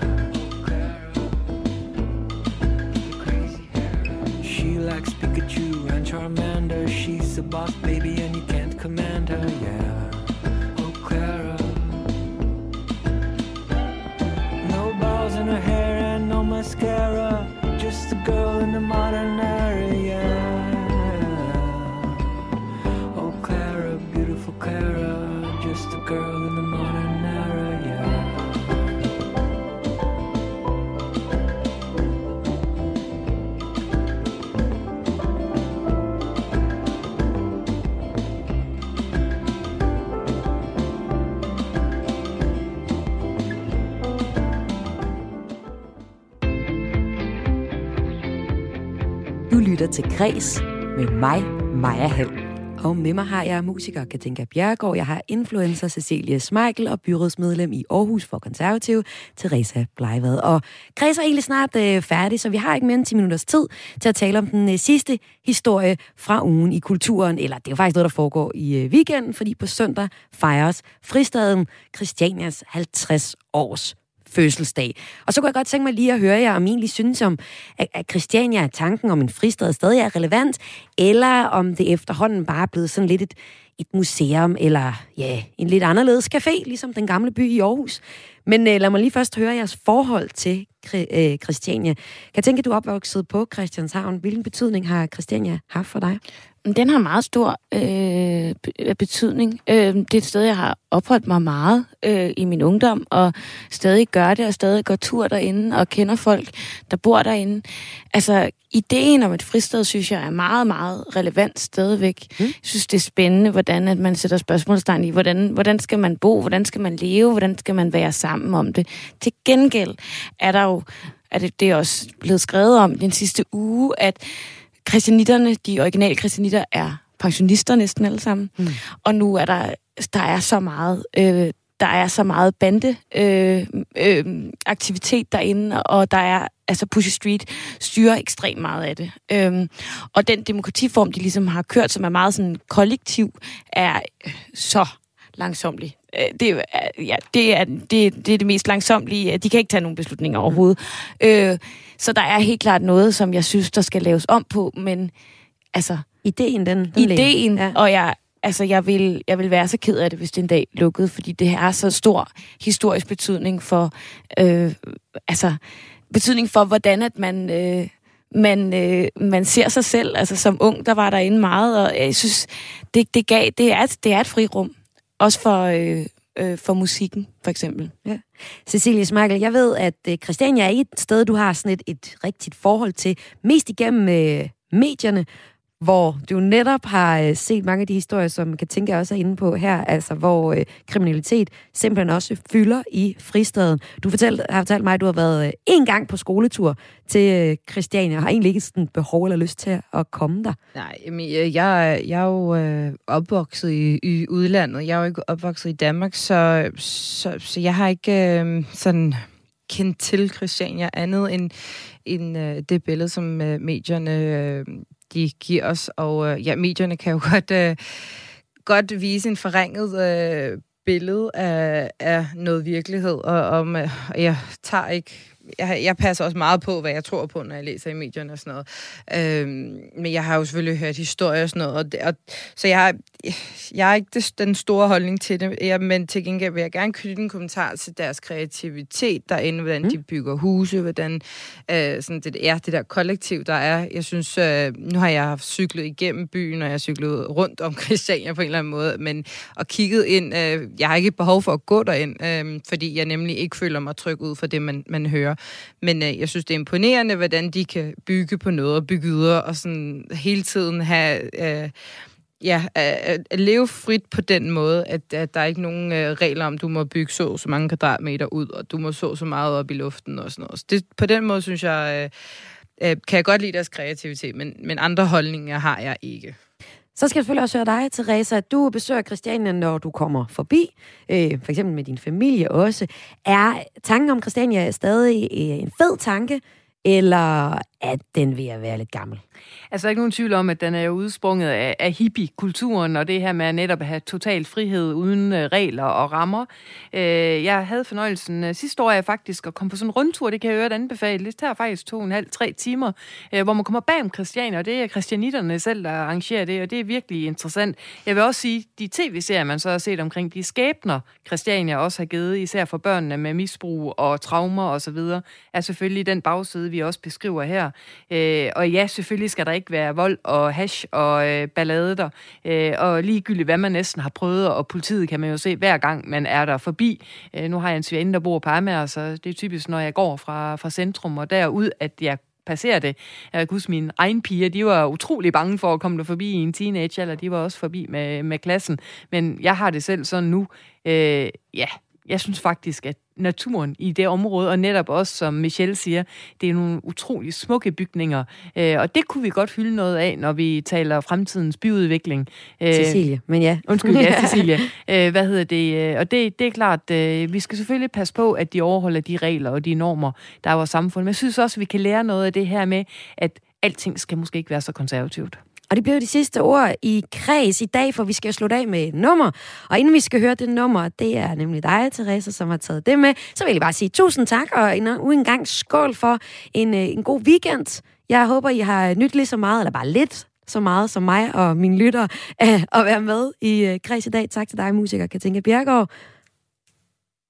Speaker 7: Boss baby
Speaker 1: til Græs med mig, Maja Hall. Og med mig har jeg musiker Katinka Bjergård, jeg har influencer Cecilie Smeichel og byrådsmedlem i Aarhus for Konservativ, Teresa Bleivad. Og Græs er egentlig snart øh, færdig, så vi har ikke mere end 10 minutters tid til at tale om den øh, sidste historie fra ugen i kulturen. Eller det er jo faktisk noget, der foregår i øh, weekenden, fordi på søndag fejres fristaden Christianias 50 års fødselsdag. Og så kunne jeg godt tænke mig lige at høre jer, om I egentlig synes om, at, Christiania er tanken om en fristad stadig er relevant, eller om det efterhånden bare er blevet sådan lidt et, et museum, eller ja, en lidt anderledes café, ligesom den gamle by i Aarhus. Men øh, lad mig lige først høre jeres forhold til øh, Christiania. Kan jeg tænke, at du er opvokset på Christianshavn. Hvilken betydning har Christiania haft for dig?
Speaker 3: Den har meget stor øh, be- betydning. Øh, det er et sted, jeg har opholdt mig meget øh, i min ungdom, og stadig gør det, og stadig går tur derinde, og kender folk, der bor derinde. Altså, ideen om et fristed, synes jeg, er meget, meget relevant stadigvæk. Mm. Jeg synes, det er spændende, hvordan at man sætter spørgsmålstegn i, hvordan, hvordan skal man bo, hvordan skal man leve, hvordan skal man være sammen om det. Til gengæld er der jo, er det, det er også blevet skrevet om den sidste uge, at christianitterne, de originale christianitter, er pensionister næsten alle sammen. Mm. Og nu er der, der er så meget, øh, der er så meget bande øh, øh, aktivitet derinde, og der er, altså Pushy Street styrer ekstremt meget af det. Øhm, og den demokratiform, de ligesom har kørt, som er meget sådan kollektiv, er øh, så langsomlig. Øh, Det er, ja, det, er, det, det er det mest langsomlige. De kan ikke tage nogen beslutninger overhovedet. Øh, så der er helt klart noget, som jeg synes, der skal laves om på, men altså,
Speaker 1: Ideen, den, den
Speaker 3: ideen,
Speaker 1: Ja.
Speaker 3: og jeg, altså, jeg, vil, jeg vil være så ked af det, hvis det en dag lukkede, fordi det har så stor historisk betydning for, øh, altså, betydning for, hvordan at man, øh, man, øh, man ser sig selv. Altså, som ung, der var der inde meget, og jeg synes, det, det, gav, det, er, et- det er et frirum. Også for, øh, øh, for musikken, for eksempel. Ja.
Speaker 1: Cecilie Smakkel, jeg ved, at øh, Christiania er et sted, du har sådan et, et rigtigt forhold til, mest igennem øh, medierne, hvor du netop har øh, set mange af de historier, som kan tænke også er inde på her, altså hvor øh, kriminalitet simpelthen også fylder i fristaden. Du fortalt, har fortalt mig, at du har været øh, en gang på skoletur til øh, Christiania, og har egentlig ikke sådan behov eller lyst til at komme der.
Speaker 4: Nej, jamen, jeg, jeg, jeg er jo øh, opvokset i, i udlandet. Jeg er jo ikke opvokset i Danmark, så, så, så jeg har ikke øh, sådan kendt til Christiania andet end, end øh, det billede, som øh, medierne øh, de giver os. Og øh, ja, medierne kan jo godt, øh, godt vise en forringet øh, billede af, af noget virkelighed, og om, øh, jeg tager ikke jeg, jeg passer også meget på, hvad jeg tror på, når jeg læser i medierne og sådan noget. Øhm, men jeg har jo selvfølgelig hørt historier og sådan noget, og, det, og så jeg har, jeg har ikke det, den store holdning til det, jeg, men til gengæld vil jeg gerne knytte en kommentar til deres kreativitet derinde, hvordan mm. de bygger huse, hvordan øh, sådan det er, det der kollektiv, der er. Jeg synes, øh, nu har jeg cyklet igennem byen, og jeg har cyklet rundt om Christiania på en eller anden måde, men og kigget ind, øh, jeg har ikke behov for at gå derind, øh, fordi jeg nemlig ikke føler mig tryg ud for det, man, man hører. Men øh, jeg synes, det er imponerende, hvordan de kan bygge på noget og bygge videre, og sådan hele tiden have... Øh, ja, at, at leve frit på den måde, at, at der er ikke nogen øh, regler om, du må bygge så så mange kvadratmeter ud, og du må så så meget op i luften og sådan noget. Så det, på den måde synes jeg, øh, øh, kan jeg godt lide deres kreativitet, men, men andre holdninger har jeg ikke.
Speaker 1: Så skal jeg selvfølgelig også høre dig, Teresa. Du besøger Christiania, når du kommer forbi, øh, for eksempel med din familie også. Er tanken om Christiania stadig øh, en fed tanke, eller at den vil at være lidt gammel?
Speaker 2: Altså, der er ikke nogen tvivl om, at den er jo udsprunget af, af hippie-kulturen, og det her med at netop at have total frihed uden øh, regler og rammer. Øh, jeg havde fornøjelsen øh, sidste år, jeg faktisk at komme på sådan en rundtur, det kan jeg øvrigt anbefale. Det tager faktisk to og en halv, tre timer, øh, hvor man kommer bag om Christiania, og det er christianitterne selv, der arrangerer det, og det er virkelig interessant. Jeg vil også sige, de tv-serier, man så har set omkring de skæbner, Christiania også har givet, især for børnene med misbrug og traumer osv., er selvfølgelig den bagside, vi også beskriver her. Øh, og ja, selvfølgelig skal der ikke være vold og hash og øh, ballade der. Øh, og ligegyldigt, hvad man næsten har prøvet, og politiet kan man jo se hver gang, man er der forbi. Øh, nu har jeg en svigerinde, der bor på Amager, så det er typisk, når jeg går fra, fra centrum og derud, at jeg passerer det. Jeg kan huske, mine egen piger, de var utrolig bange for at komme der forbi i en teenage, eller de var også forbi med, med klassen. Men jeg har det selv sådan nu. Øh, ja, jeg synes faktisk, at naturen i det område, og netop også, som Michelle siger, det er nogle utrolig smukke bygninger, øh, og det kunne vi godt hylde noget af, når vi taler fremtidens byudvikling.
Speaker 1: Øh, Cecilie, men ja.
Speaker 2: Undskyld, ja, Cecilie. Øh, hvad hedder det? Og det, det er klart, øh, vi skal selvfølgelig passe på, at de overholder de regler og de normer, der er i vores samfund, men jeg synes også, at vi kan lære noget af det her med, at alting skal måske ikke være så konservativt.
Speaker 1: Og det bliver de sidste ord i kreds i dag, for vi skal jo slutte af med et nummer. Og inden vi skal høre det nummer, det er nemlig dig, Teresa, som har taget det med, så vil jeg bare sige tusind tak, og en, en gang skål for en, øh, en god weekend. Jeg håber, I har nyt lige så meget, eller bare lidt så meget som mig og mine lyttere, øh, at være med i øh, kreds i dag. Tak til dig, musiker Katinka Bjergård.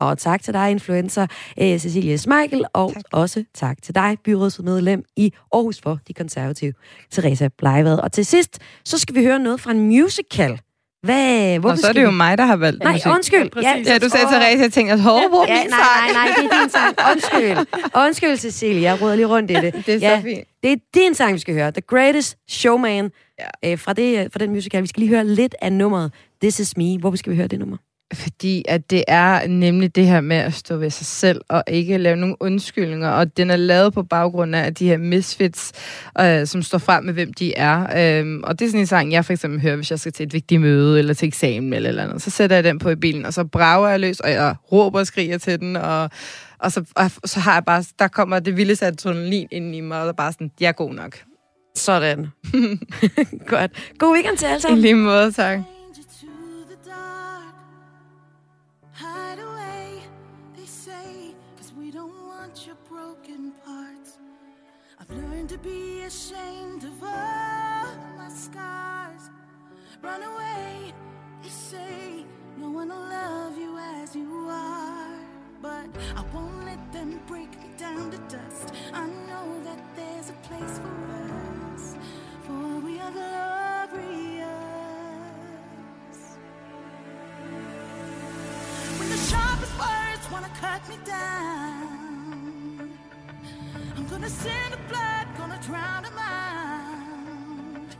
Speaker 1: Og tak til dig, influencer øh, Cecilie Smeichel, og tak. også tak til dig, byrådsmedlem i Aarhus for de konservative, Teresa Bleivad. Og til sidst, så skal vi høre noget fra en musical. Hvad,
Speaker 4: hvor så er det jo mig, der har valgt
Speaker 1: Nej, musik. undskyld.
Speaker 4: Ja, ja, du sagde. Teresa, jeg tænkte, hvor
Speaker 1: ja, nej, nej, nej, det er din sang. Undskyld. Undskyld, Cecilie, jeg råder lige rundt i det.
Speaker 4: det er ja, så fint.
Speaker 1: Det er din sang, vi skal høre. The Greatest Showman ja. øh, fra, det, fra den musical. Vi skal lige høre lidt af nummeret This Is Me. Hvor skal vi høre det nummer?
Speaker 4: Fordi at det er nemlig det her med at stå ved sig selv og ikke lave nogen undskyldninger. Og den er lavet på baggrund af de her misfits, øh, som står frem med, hvem de er. Øh, og det er sådan en sang, jeg for eksempel hører, hvis jeg skal til et vigtigt møde eller til eksamen eller eller andet. Så sætter jeg den på i bilen, og så brager jeg løs, og jeg råber og skriger til den. Og, og, så, og så har jeg bare, der kommer det vildeste adrenalin ind i mig, og der er bare sådan, jeg er god nok.
Speaker 1: Sådan. Godt. God weekend til alle sammen.
Speaker 4: I lige måde, tak. Be ashamed of all my scars. Run away, they say. No one will love you as you are. But I won't let them break me down to dust. I know that there's a place for us, for we are glorious. When the sharpest words wanna cut me down, I'm gonna send a blood gonna drown him out.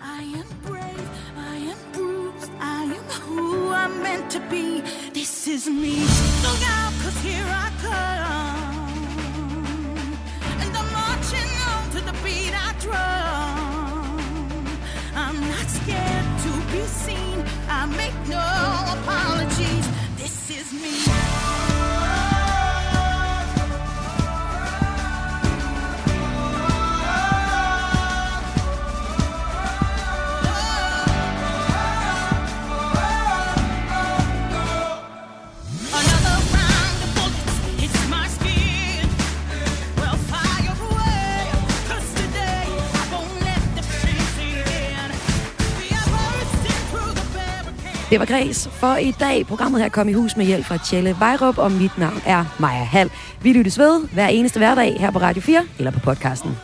Speaker 4: I am brave, I am bruised, I am who I'm meant to be. This is me. Look out, cause here I come. And I'm marching on to the beat I drum. I'm not scared to be seen, I make no apologies. This is me.
Speaker 1: Det var Græs for i dag. Programmet her kom i hus med hjælp fra Tjelle Vejrup, og mit navn er Maja Hall. Vi lyttes ved hver eneste hverdag her på Radio 4 eller på podcasten.